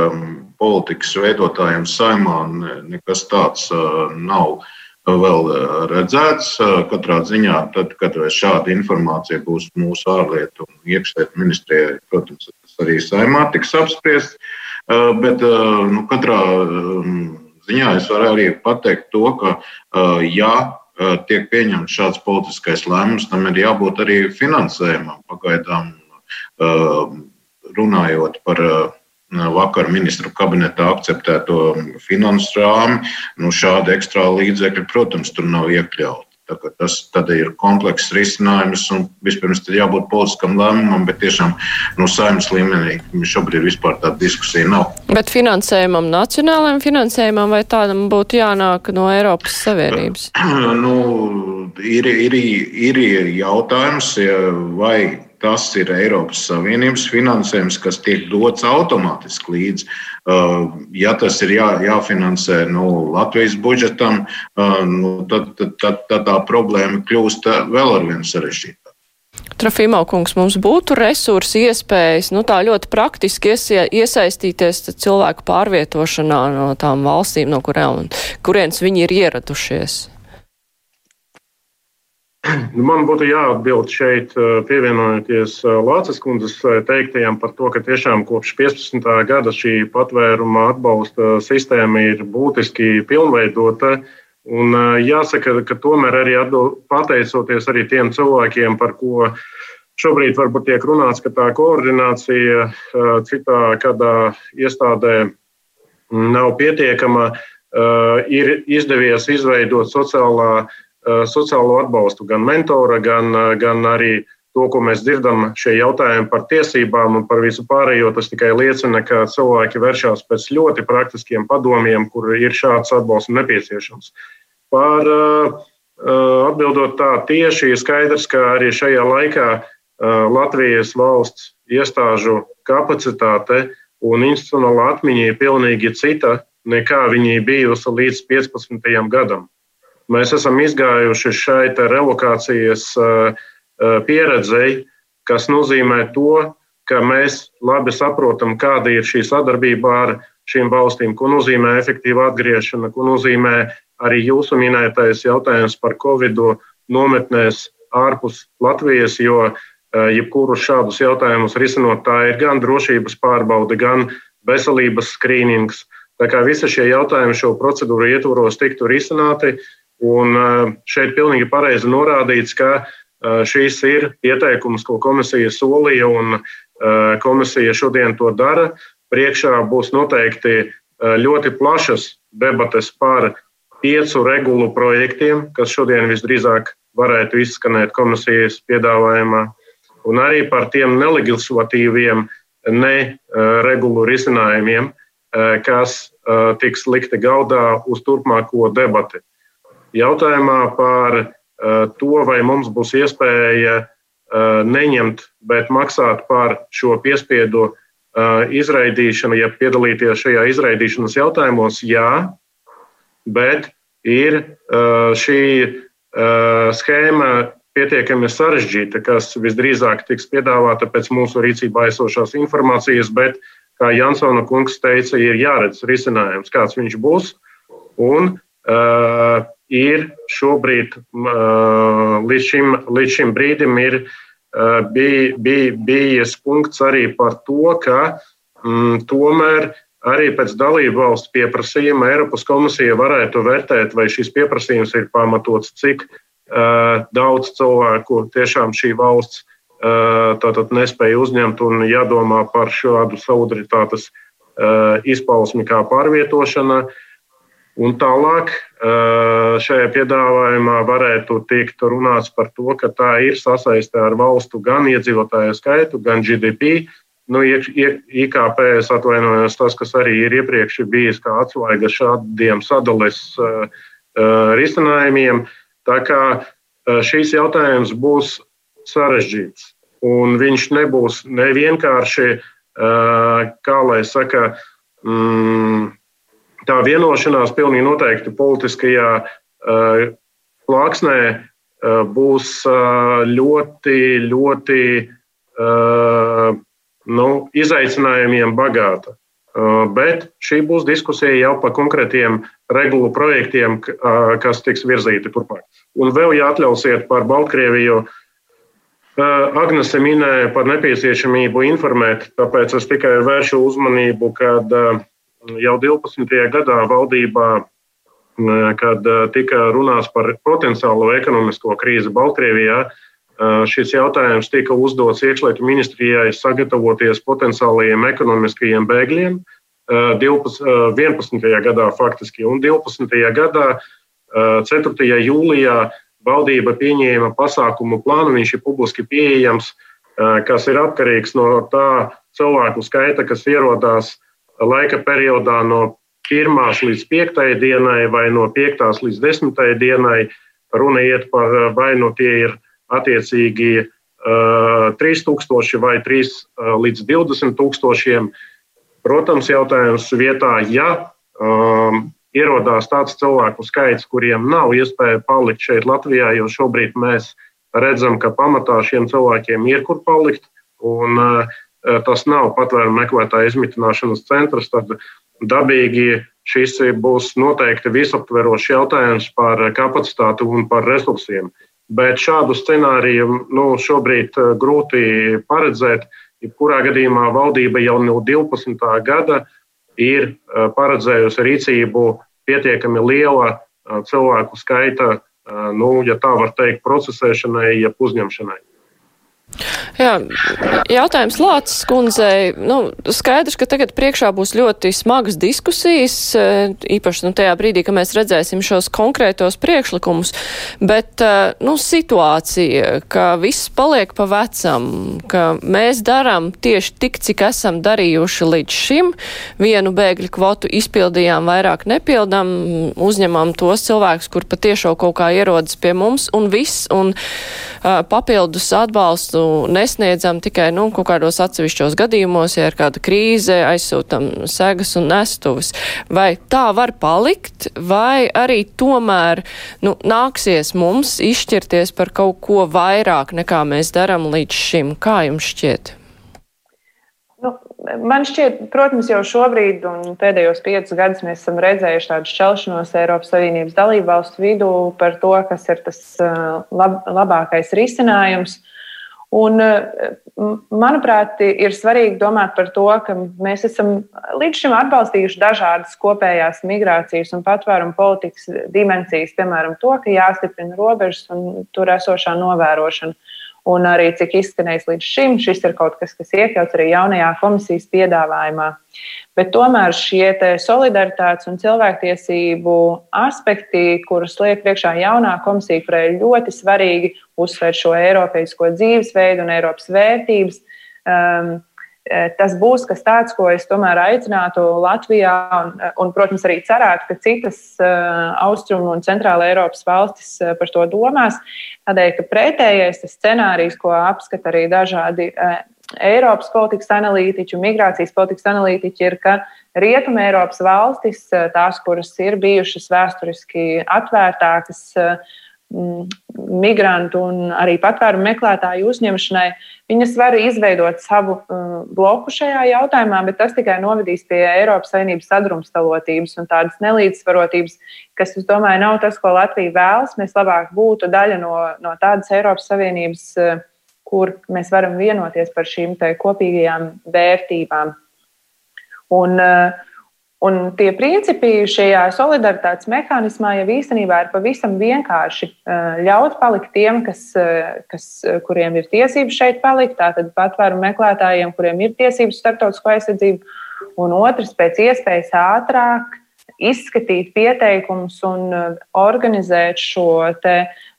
politikas veidotājiem saimā, ne, nekas tāds nav vēl redzēts. Katrā ziņā, tad, kad šāda informācija būs mūsu ārlietu un iekšlietu ministrijai, protams, tas arī saimā tiks apspriests. Bet nu, katrā ziņā es varu arī pateikt to, ka, ja tiek pieņemts šāds politiskais lēmums, tam ir jābūt arī finansējumam. Pagaidām runājot par vakar ministru kabinetā akceptēto finansu rāmi, nu šādi ekstra līdzekļi, protams, tur nav iekļauti. Tas ir komplekss risinājums, un vispirms tam jābūt politiskam lēmumam, bet tiešām no saimnes līmenī šobrīd vispār tāda diskusija nav. Bet finansējumam, nacionālajam finansējumam, vai tādam būtu jānāk no Eiropas Savienības? nu, ir, ir, ir jautājums, vai tas ir Eiropas Savienības finansējums, kas tiek dots automātiski līdzi. Uh, ja tas ir jā, jāfinansē nu, Latvijas budžetam, uh, nu, tad, tad, tad, tad tā problēma kļūst vēl ar vien sarežģītāka. Trafīmā kungs, mums būtu resursi, iespējas, nu tā ļoti praktiski iesie, iesaistīties cilvēku pārvietošanā no tām valstīm, no kurām, kurienes viņi ir ieradušies. Nu, man būtu jāatbild šeit, eh, pievienojoties eh, Lācis kundzes eh, teiktajam par to, ka tiešām kopš 15. gada šī patvēruma atbalsta sistēma ir būtiski pilnveidota. Un jāsaka, ka tomēr arī atbild, pateicoties arī tiem cilvēkiem, par ko šobrīd varbūt tiek runāts, ka tā koordinācija citā kādā iestādē nav pietiekama, ir izdevies izveidot sociālā Eh, sociālo atbalstu, gan mentora, gan, eh, gan arī to, ko mēs dzirdam, šie jautājumi par tiesībām un par visu pārējo, tas tikai liecina, ka cilvēki vēršas pēc ļoti praktiskiem padomiem, kur ir šāds atbalsts nepieciešams. Par uh, atbildot tā tieši, ir skaidrs, ka arī šajā laikā Latvijas valsts iestāžu kapacitāte un institucionāla atmiņa ir pilnīgi cita nekā viņi bijusi līdz 15. gadam. Mēs esam izgājuši šai relokācijas pieredzei, kas nozīmē to, ka mēs labi saprotam, kāda ir šī sadarbība ar šīm valstīm, ko nozīmē efektīva atgriešana, ko nozīmē arī jūsu minētais jautājums par Covid nometnēs ārpus Latvijas, jo jebkurus šādus jautājumus risinot. Tā ir gan drošības pārbaude, gan veselības skrīnings. Tā kā visi šie jautājumi šo procedūru ietvaros tiktu risināti, un šeit pilnīgi pareizi norādīts, ka šīs ir ieteikums, ko komisija solīja, un komisija šodien to dara. Priekšā būs noteikti ļoti plašas debates par piecu regulu projektiem, kas šodien visdrīzāk varētu izskanēt komisijas piedāvājumā, un arī par tiem nelegislatīviem, neregulu risinājumiem, kas tiks likti galdā uz turpmāko debati. Jautājumā par to, vai mums būs iespēja neņemt, bet maksāt par šo piespiedu izraidīšanu, ja piedalīties šajā izraidīšanas jautājumos, jā, bet ir šī schēma pietiekami sarežģīta, kas visdrīzāk tiks piedāvāta pēc mūsu rīcībā esošās informācijas, bet, kā Jansona kungs teica, ir jāredz risinājums, kāds viņš būs. Un ir šobrīd, uh, līdz, šim, līdz šim brīdim, ir uh, bij, bij, bijis punkts arī par to, ka mm, tomēr arī pēc dalību valstu pieprasījuma Eiropas komisija varētu vērtēt, vai šis pieprasījums ir pamatots, cik uh, daudz cilvēku tiešām šī valsts uh, tātad nespēja uzņemt un jādomā par šādu solidaritātes uh, izpausmi kā pārvietošana. Un tālāk šajā piedāvājumā varētu tikt runāts par to, ka tā ir sasaiste ar valstu gan iedzīvotāju skaitu, gan GDP, uh, Nu, IKP es atvainojos, tas, kas arī ir iepriekš bijis kā atslēga šādiem sadales uh, uh, risinājumiem. Tā kā uh, šīs jautājums būs sarežģīts. Un viņš nebūs nevienkārši, kā lai saka, mm, tā vienošanās pilnīgi noteikti politiskajā plāksnē būs ļoti, ļoti nu, izaicinājumiem bagāta. Uh, bet šī būs diskusija jau par konkrētiem regulu projektiem, uh, kas tiks virzīti turpmāk. Un vēl, ja atļausiet par Baltkrieviju, uh, Agnese minēja par nepieciešamību informēt, tāpēc es tikai vēršu uzmanību, kad jau 12. gadā valdībā, kad tika runāts par potenciālo ekonomisko krīzi Baltkrievijā, Šis jautājums tika uzdots iekšlietu ministrijai sagatavoties potenciālajiem ekonomiskajiem bēgļiem 12, 11. gadā faktiski, un 12. gadā 4. jūlijā valdība pieņēma pasākumu plānu, viņš ir publiski pieejams, kas ir atkarīgs no tā cilvēku skaita, kas ierodās laika periodā no 1. līdz 5. dienai vai no 5. līdz 10. dienai. Runa iet par vai nu tie ir attiecīgi 3000 vai 3 līdz 20 tūkstošiem. Protams, jautājums vietā, ja um, ierodās tāds cilvēku skaits, kuriem nav iespēja palikt šeit Latvijā, jo šobrīd mēs redzam, ka pamatā šiem cilvēkiem ir kur palikt, un uh, tas nav patvērumu meklētāju izmitināšanas centrs, tad dabīgi šis būs noteikti visaptverošs jautājums par kapacitāti un par resursiem. Bet šādu scenāriju nu, šobrīd grūti paredzēt. Jebkurā gadījumā valdība jau no 12. gada ir paredzējusi rīcību pietiekami liela cilvēku skaita, nu, ja tā var teikt, procesēšanai, jeb uzņemšanai. Jā, jautājums Lācis kundzei. Nu, skaidrs, ka tagad priekšā būs ļoti smagas diskusijas, e, īpaši nu, tajā brīdī, kad mēs redzēsim šos konkrētos priekšlikumus, bet e, nu, situācija, ka viss paliek pa vecam, ka mēs darām tieši tik, cik esam darījuši līdz šim, vienu bēgļu kvotu izpildījām, vairāk nepildām, uzņemam tos cilvēkus, kur patiešo kaut kā ierodas pie mums un viss, un uh, papildus atbalstu nesniedzam tikai nu, kaut kādos atsevišķos gadījumos, ja ir kāda krīze, aizsūtam segas un nestuvis. Vai tā var palikt, vai arī tomēr nu, nāksies mums izšķirties par kaut ko vairāk nekā mēs darām līdz šim? Kā jums šķiet? Nu, man šķiet, protams, jau šobrīd un pēdējos piecus gadus mēs esam redzējuši tādu šķelšanos Eiropas Savienības dalību valstu vidū par to, kas ir tas uh, lab, labākais risinājums. Un, manuprāt, ir svarīgi domāt par to, ka mēs esam līdz šim atbalstījuši dažādas kopējās migrācijas un patvērumu politikas dimensijas, piemēram, to, ka jāstiprina robežas un tur esošā novērošana. Un arī cik izskanējis līdz šim, šis ir kaut kas, kas iekļauts arī jaunajā komisijas piedāvājumā. Bet tomēr šie solidaritātes un cilvēktiesību aspekti, kurus liek priekšā jaunā komisija, kurai ir ļoti svarīgi uzsvērt šo eiropeisko dzīvesveidu un Eiropas vērtības, um, tas būs kas tāds, ko es tomēr aicinātu Latvijā, un, un protams, arī cerētu, ka citas austrumu un centrāla Eiropas valstis par to domās. Tādēļ, ka pretējais scenārijs, ko apskata arī dažādi Eiropas politikas analītiķi un migrācijas politikas analītiķi, ir, ka Rietuma Eiropas valstis, tās, kuras ir bijušas vēsturiski atvērtākas, migrantu un arī patvērumu meklētāju uzņemšanai, viņas var izveidot savu uh, bloku šajā jautājumā, bet tas tikai novedīs pie Eiropas Savienības sadrumstalotības un tādas nelīdzsvarotības, kas, es domāju, nav tas, ko Latvija vēlas. Mēs labāk būtu daļa no, no tādas Eiropas Savienības, uh, kur mēs varam vienoties par šīm kopīgajām vērtībām. Un, uh, Un tie principi šajā solidaritātes mehānismā jau īstenībā ir pavisam vienkārši ļaut palikt tiem, kas, kas, kuriem ir tiesības šeit palikt, tātad patvērumu meklētājiem, kuriem ir tiesības starptautisko aizsardzību, un otrs pēc iespējas ātrāk izskatīt pieteikumus un organizēt šo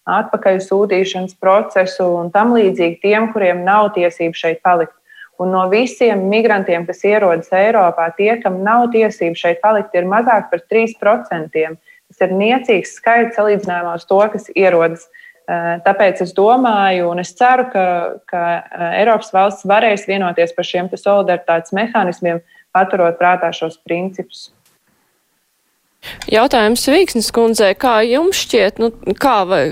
atpakaļ sūtīšanas procesu un tam līdzīgi tiem, kuriem nav tiesību šeit palikt. Un no visiem migrantiem, kas ierodas Eiropā, tie, kam nav tiesību šeit palikt, ir mazāk par 3%. Tas ir niecīgs skaits salīdzinājumā ar to, kas ierodas. Eh, tāpēc es domāju, un es ceru, ka, ka eh, Eiropas valsts varēs vienoties par šiem solidaritātes mehānismiem, paturot prātā šos principus. Jautājums Vīksnes kundzei, kā jums šķiet, nu, kā vai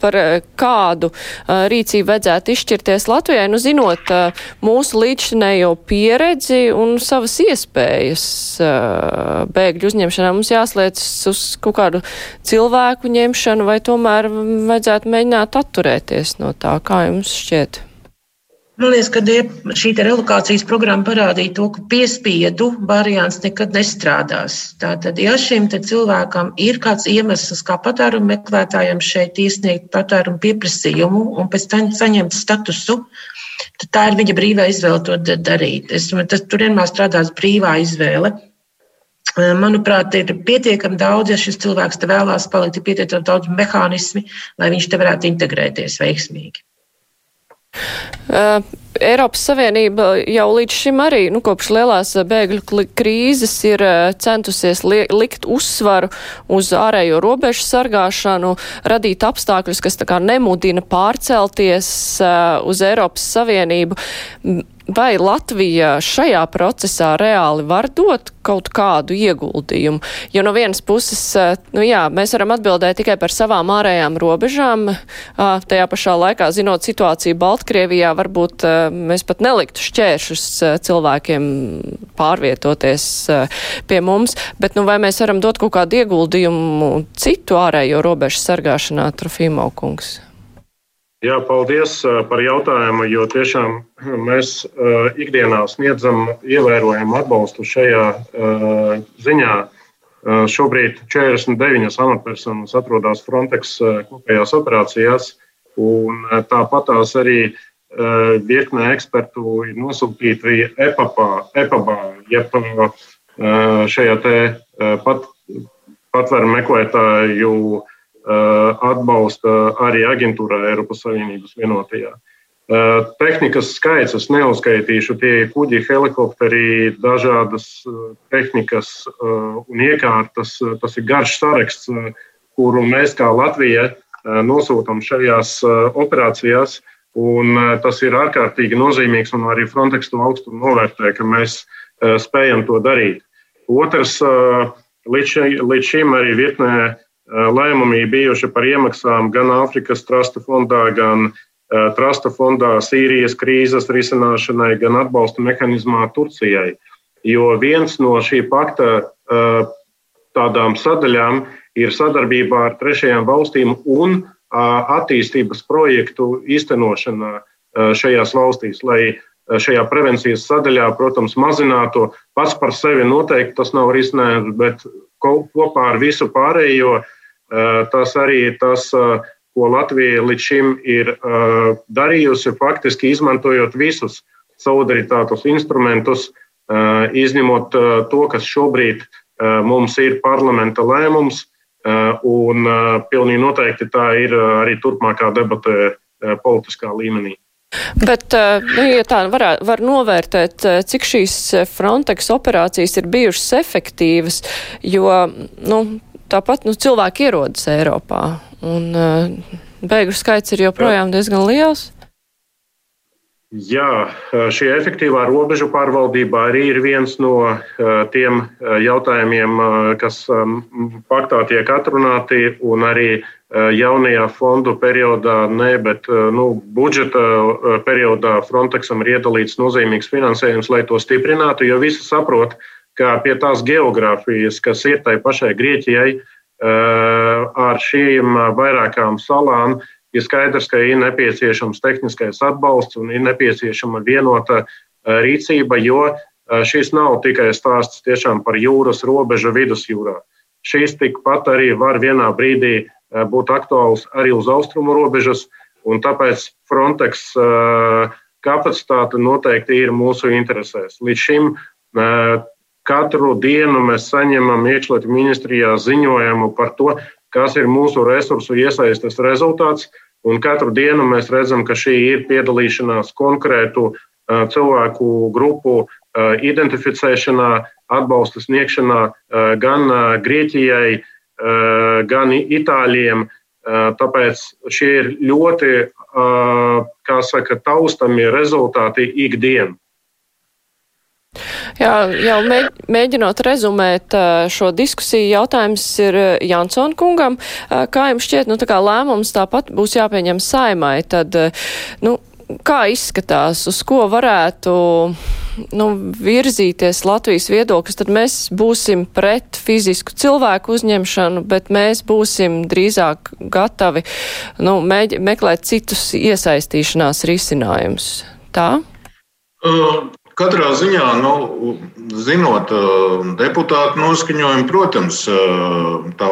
par eh, kādu uh, rīcību vajadzētu izšķirties Latvijai, nu zinot uh, mūsu līdzšinējo pieredzi un savas iespējas uh, bēgļu uzņemšanā. Mums jāslēdz uz kaut kādu cilvēku ņemšanu vai tomēr vajadzētu mēģināt atturēties no tā, kā jums šķiet? Man liekas, ka šī relokācijas programma parādīja to, ka piespiedu variants nekad nestrādās. Tātad, ja šim cilvēkam ir kāds iemesls, kā patērumu meklētājiem šeit iesniegt patērumu pieprasījumu un pēc tam saņemt statusu, tad tā ir viņa brīvā izvēle to darīt. Es, tas, tur vienmēr strādās brīvā izvēle. Manuprāt, ir pietiekami daudz, ja šis cilvēks te vēlās palikt, ir pietiekami daudz mehānismi, lai viņš te varētu integrēties veiksmīgi. Uh, Eiropas Savienība jau līdz šim arī, nu, kopš lielās bēgļu krīzes ir centusies li likt uzsvaru uz ārējo robežu sargāšanu, radīt apstākļus, kas tā kā nemudina pārcelties uh, uz Eiropas Savienību. Vai Latvija šajā procesā reāli var dot kaut kādu ieguldījumu? Jo no vienas puses, eh, nu jā, mēs varam atbildēt tikai par savām ārējām robežām. Tajā pašā laikā, zinot situāciju Baltkrievijā, varbūt mēs pat neliktu šķēršus cilvēkiem pārvietoties pie mums. Bet nu vai mēs varam dot kaut kādu ieguldījumu citu ārējo robežu sargāšanā, Trofīmo kungs? Jā, paldies par jautājumu, jo tiešām mēs ikdienā sniedzam ievērojamu atbalstu šajā ziņā. Šobrīd 49 amatpersonas atrodas Frontex kopējās operācijās, un tāpatās arī virkne ekspertu ir nosūtīti EPABā, jeb šajā te pat, patvēru meklētāju Eh, atbalsta arī aģentūrā Eiropas Savienības vienotajā. Eh, tehnikas skaits es neuzskaitīšu, tie ir kuģi, helikopteri, dažādas eh, tehnikas un iekārtas. Tas ir garš saraksts, kuru mēs kā Latvija nosūtām šajās operācijās. Un tas ir ārkārtīgi nozīmīgs, un arī Frontex to augstu novērtē, ka mēs spējam to darīt. Otrs, līdz šim arī virknē lēmumi bijuši par iemaksām gan Āfrikas Trasta fondā, gan Trasta fondā Sīrijas krīzes risināšanai, gan atbalsta mehānismā Turcijai. Jo viens no šī pakta tādām sadaļām ir sadarbībā ar trešajām valstīm un attīstības projektu īstenošanā šajās valstīs, lai šajā prevencijas sadaļā, protams, mazinātu. Pats par sevi noteikti tas nav risinājums, bet kopā ar visu pārējo tas arī tas, ko Latvija līdz šim ir darījusi, faktiski izmantojot visus solidaritātes instrumentus, izņemot to, kas šobrīd mums ir parlamenta lēmums, un pilnīgi noteikti tā ir arī turpmākā debata politiskā līmenī. Bet, nu, ja tā var, var novērtēt, cik šīs Frontex operācijas ir bijušas efektīvas, jo, nu, tāpat, nu, cilvēki ierodas Eiropā, un bēgļu skaits ir joprojām diezgan liels. Jā, šī efektīvā robežu pārvaldība arī ir viens no tiem jautājumiem, kas paktā tiek atrunāti, un arī jaunajā fondu periodā, ne, bet nu, budžeta periodā Frontexam ir iedalīts nozīmīgs finansējums, lai to stiprinātu, jo visi saprot, ka pie tās geogrāfijas, kas ir tai pašai Grieķijai, ar šīm vairākām salām, ir skaidrs, ka ir nepieciešams tehniskais atbalsts un ir nepieciešama vienota rīcība, jo šis nav tikai stāsts par jūras robežu vidusjūrā. Šīs tikpat arī var vienā brīdī būt aktuāls arī uz austrumu robežas, un tāpēc Frontex kapacitāte noteikti ir mūsu interesēs. Līdz šim katru dienu mēs saņemam iekšlietu ministrijā ziņojumu par to, kas ir mūsu resursu iesaistes rezultāts. Un katru dienu mēs redzam, ka šī ir piedalīšanās konkrētu cilvēku grupu identificēšanā, atbalsta sniegšanā gan Grieķijai, gan Itāļiem. Tāpēc šie ir ļoti, kā saka, taustami rezultāti ikdienu. Jā, jau mēģinot rezumēt šo diskusiju, jautājums ir Jansona kungam. Kā jums šķiet, nu tā kā lēmums tāpat būs jāpieņem saimai, tad, nu, kā izskatās, uz ko varētu nu, virzīties Latvijas viedoklis, tad mēs būsim pret fizisku cilvēku uzņemšanu, bet mēs būsim drīzāk gatavi nu, mēģi, meklēt citus iesaistīšanās risinājumus. Tā? Uh, Katrā ziņā, nu, zinot uh, deputātu noskaņojumu, protams, uh, tā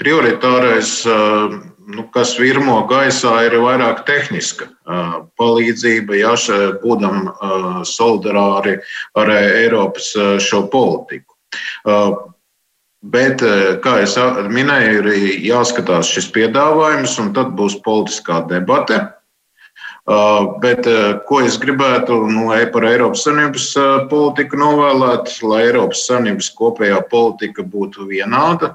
prioritārais, uh, nu, kas virmo gaisā, ir vairāk tehniska palīdzība, ja būdam solidāri ar Eiropas šo politiku. Bet, kā jau minēju, ir jāskatās šis piedāvājums, un tad būs politiskā debate. Uh, bet uh, ko es gribētu nu, par Eiropas Savienības uh, politiku novēlēt, lai Eiropas Savienības kopējā politika būtu vienāda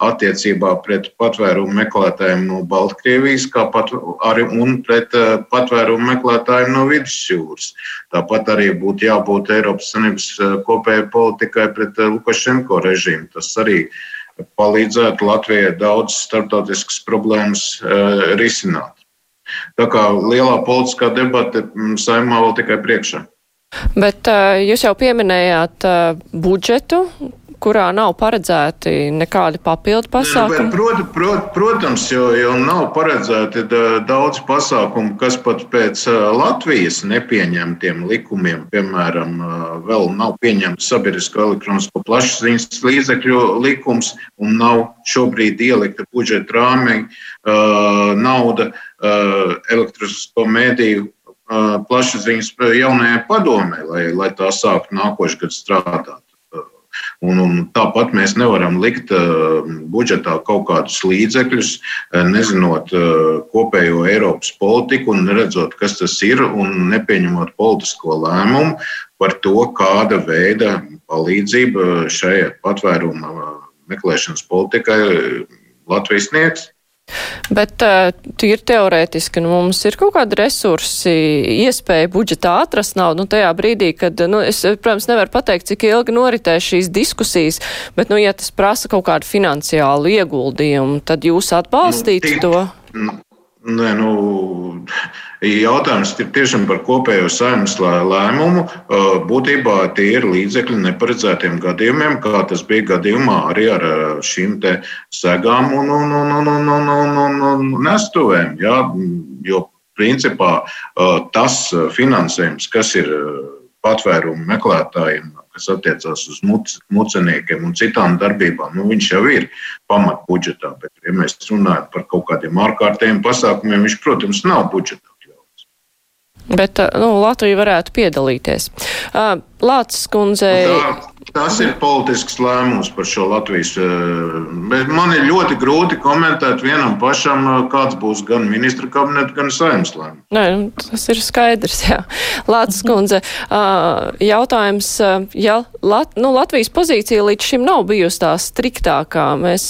attiecībā pret patvērumu meklētājiem no Baltkrievijas, kā pat arī pret patvērumu meklētājiem no Vidusjūras. Tāpat arī būtu jābūt Eiropas Savienības kopējai politikai pret Lukašenko režīmu. Tas arī palīdzētu Latvijai daudz starptautiskas problēmas risināt. Tā kā lielā politiskā debata mm, saimā vēl tikai priekšā. Bet jūs jau pieminējāt budžetu, kurā nav paredzēti nekādi papildu pasākumi? Prot, prot, protams, jo, jo nav paredzēti daudz pasākumu, kas pat pēc Latvijas nepieņemtiem likumiem, piemēram, vēl nav pieņemts sabiedrisko elektronisko plašsaziņas līdzekļu likums un nav šobrīd ielikta budžeta rāmī nauda elektronisko mēdīju plašsaziņas jaunajai padomē, lai, lai tā sāktu nākošais gads strādāt. Un, un tāpat mēs nevaram likt uh, budžetā kaut kādus līdzekļus, uh, nezinot uh, kopējo Eiropas politiku un neredzot, kas tas ir, un nepieņemot politisko lēmumu par to, kāda veida palīdzība šai patvēruma meklēšanas politikai Latvijas sniegs. Bet tīri teorētiski nu, mums ir kaut kādi resursi, iespēja budžetā atrast naudu. Nu, tajā brīdī, kad, nu, es, protams, nevaru pateikt, cik ilgi noritēs šīs diskusijas, bet, nu, ja tas prasa kaut kādu finansiālu ieguldījumu, tad jūs atbalstītu nu, to? Nē, nu, jautājums ir tiešām par kopējo saimnes lēmumu. Būtībā tie ir līdzekļi neparedzētiem gadījumiem, kā tas bija gadījumā arī ar šīm segām un, un, un, un, un, un, un, un nestuvēm. Ja? Jo principā tas finansējums, kas ir patvērumu meklētājiem, kas attiecās uz muceniekiem un citām darbībām, nu, viņš jau ir pamatbudžetā. Bet, ja mēs runājam par kaut kādiem ārkārtējiem pasākumiem, viņš, protams, nav budžetā. Bet nu, Latvija varētu piedalīties. Lācis kundzei. Nu, tā, Tas ir politisks lēmums par šo Latvijas. Eh, bet man ir ļoti grūti komentēt vienam pašam, eh, kāds būs gan ministra kabineta, gan saimnes lēmums. Nē, nu, tas ir skaidrs. Lācis kundze, jautājums, ja Lat, nu, Latvijas pozīcija līdz šim nav bijusi tā striktākā. Mēs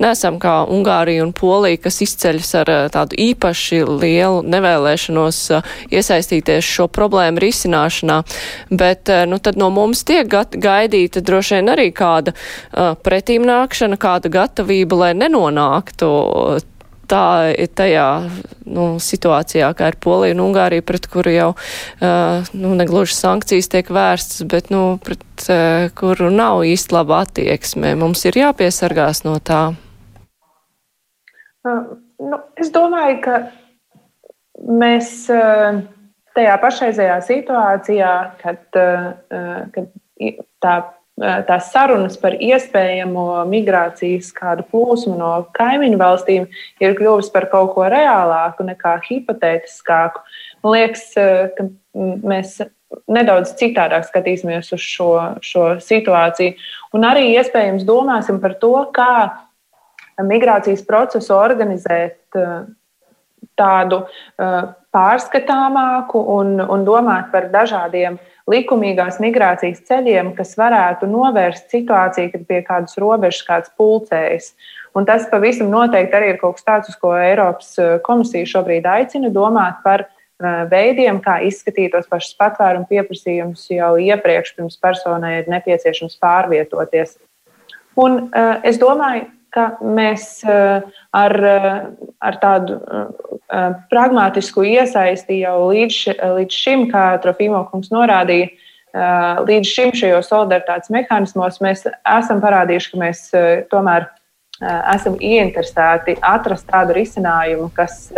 nesam kā Ungārija un Polija, kas izceļas ar tādu īpaši lielu nevēlēšanos iesaistīties šo problēmu risināšanā. Bet nu, tad no mums tiek gaidīts gaidīta droši vien arī kāda uh, pretīmnākšana, kāda gatavība, lai nenonāktu tā ir tajā nu, situācijā, kā ir Polija un Ungārija, pret kuru jau uh, nu, negluži sankcijas tiek vērstas, bet nu, pret uh, kuru nav īsti laba attieksme. Mums ir jāpiesargās no tā. Uh, nu, es domāju, ka mēs uh, tajā pašreizējā situācijā, kad, uh, kad tā, tās sarunas par iespējamo migrācijas kādu plūsmu no kaimiņu valstīm ir kļuvusi par kaut ko reālāku nekā hipotētiskāku. Man liekas, ka mēs nedaudz citādāk skatīsimies uz šo, šo situāciju. Un arī iespējams domāsim par to, kā migrācijas procesu organizēt tādu pārskatāmāku un, un domāt par dažādiem uh, likumīgās migrācijas ceļiem, kas varētu novērst situāciju, kad pie kādas robežas kāds pulcējas. Un tas pavisam noteikti arī ir kaut kas tāds, uz ko Eiropas eh, komisija šobrīd aicina domāt par eh, veidiem, kā izskatīt tos pašus patvērumu pieprasījumus jau iepriekš, pirms personai ir nepieciešams pārvietoties. Un uh, es domāju, ka mēs uh, ar, ar tādu uh, pragmatisku iesaisti jau līdz, līdz šim, kā Trofīmo kungs norādīja, līdz šim šajos solidaritātes mehānismos mēs esam parādījuši, ka mēs tomēr esam ieinteresēti atrast tādu risinājumu, kas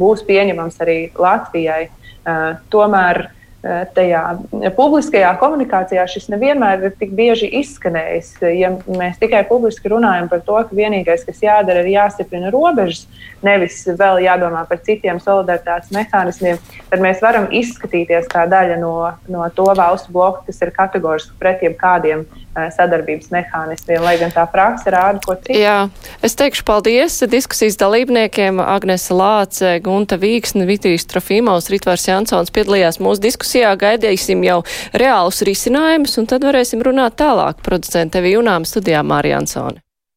būs pieņemams arī Latvijai. Tomēr uh, Eh, tajā publiskajā komunikācijā šis nevienmēr ir tik bieži izskanējis. Ja mēs tikai publiski runājam par to, ka vienīgais, kas jādara, ir jāstiprina robežas, nevis vēl jādomā par citiem solidaritātes mehānismiem, tad mēs varam izskatīties kā daļa no, no to valstu bloka, kas ir kategoriski pret jebkādiem eh, sadarbības mehānismiem, lai gan tā praksa rāda ko citu. Jā, es teikšu paldies diskusijas dalībniekiem Agnese Lāce, Gunta Vīksne, Vitrijs Trofīmaus, Ritvārs Jansons piedalījās mūsu diskusijā gaidīsim jau reālus risinājumus, un tad varēsim runāt tālāk. Producente Vijunām studijā Mārija Ansone.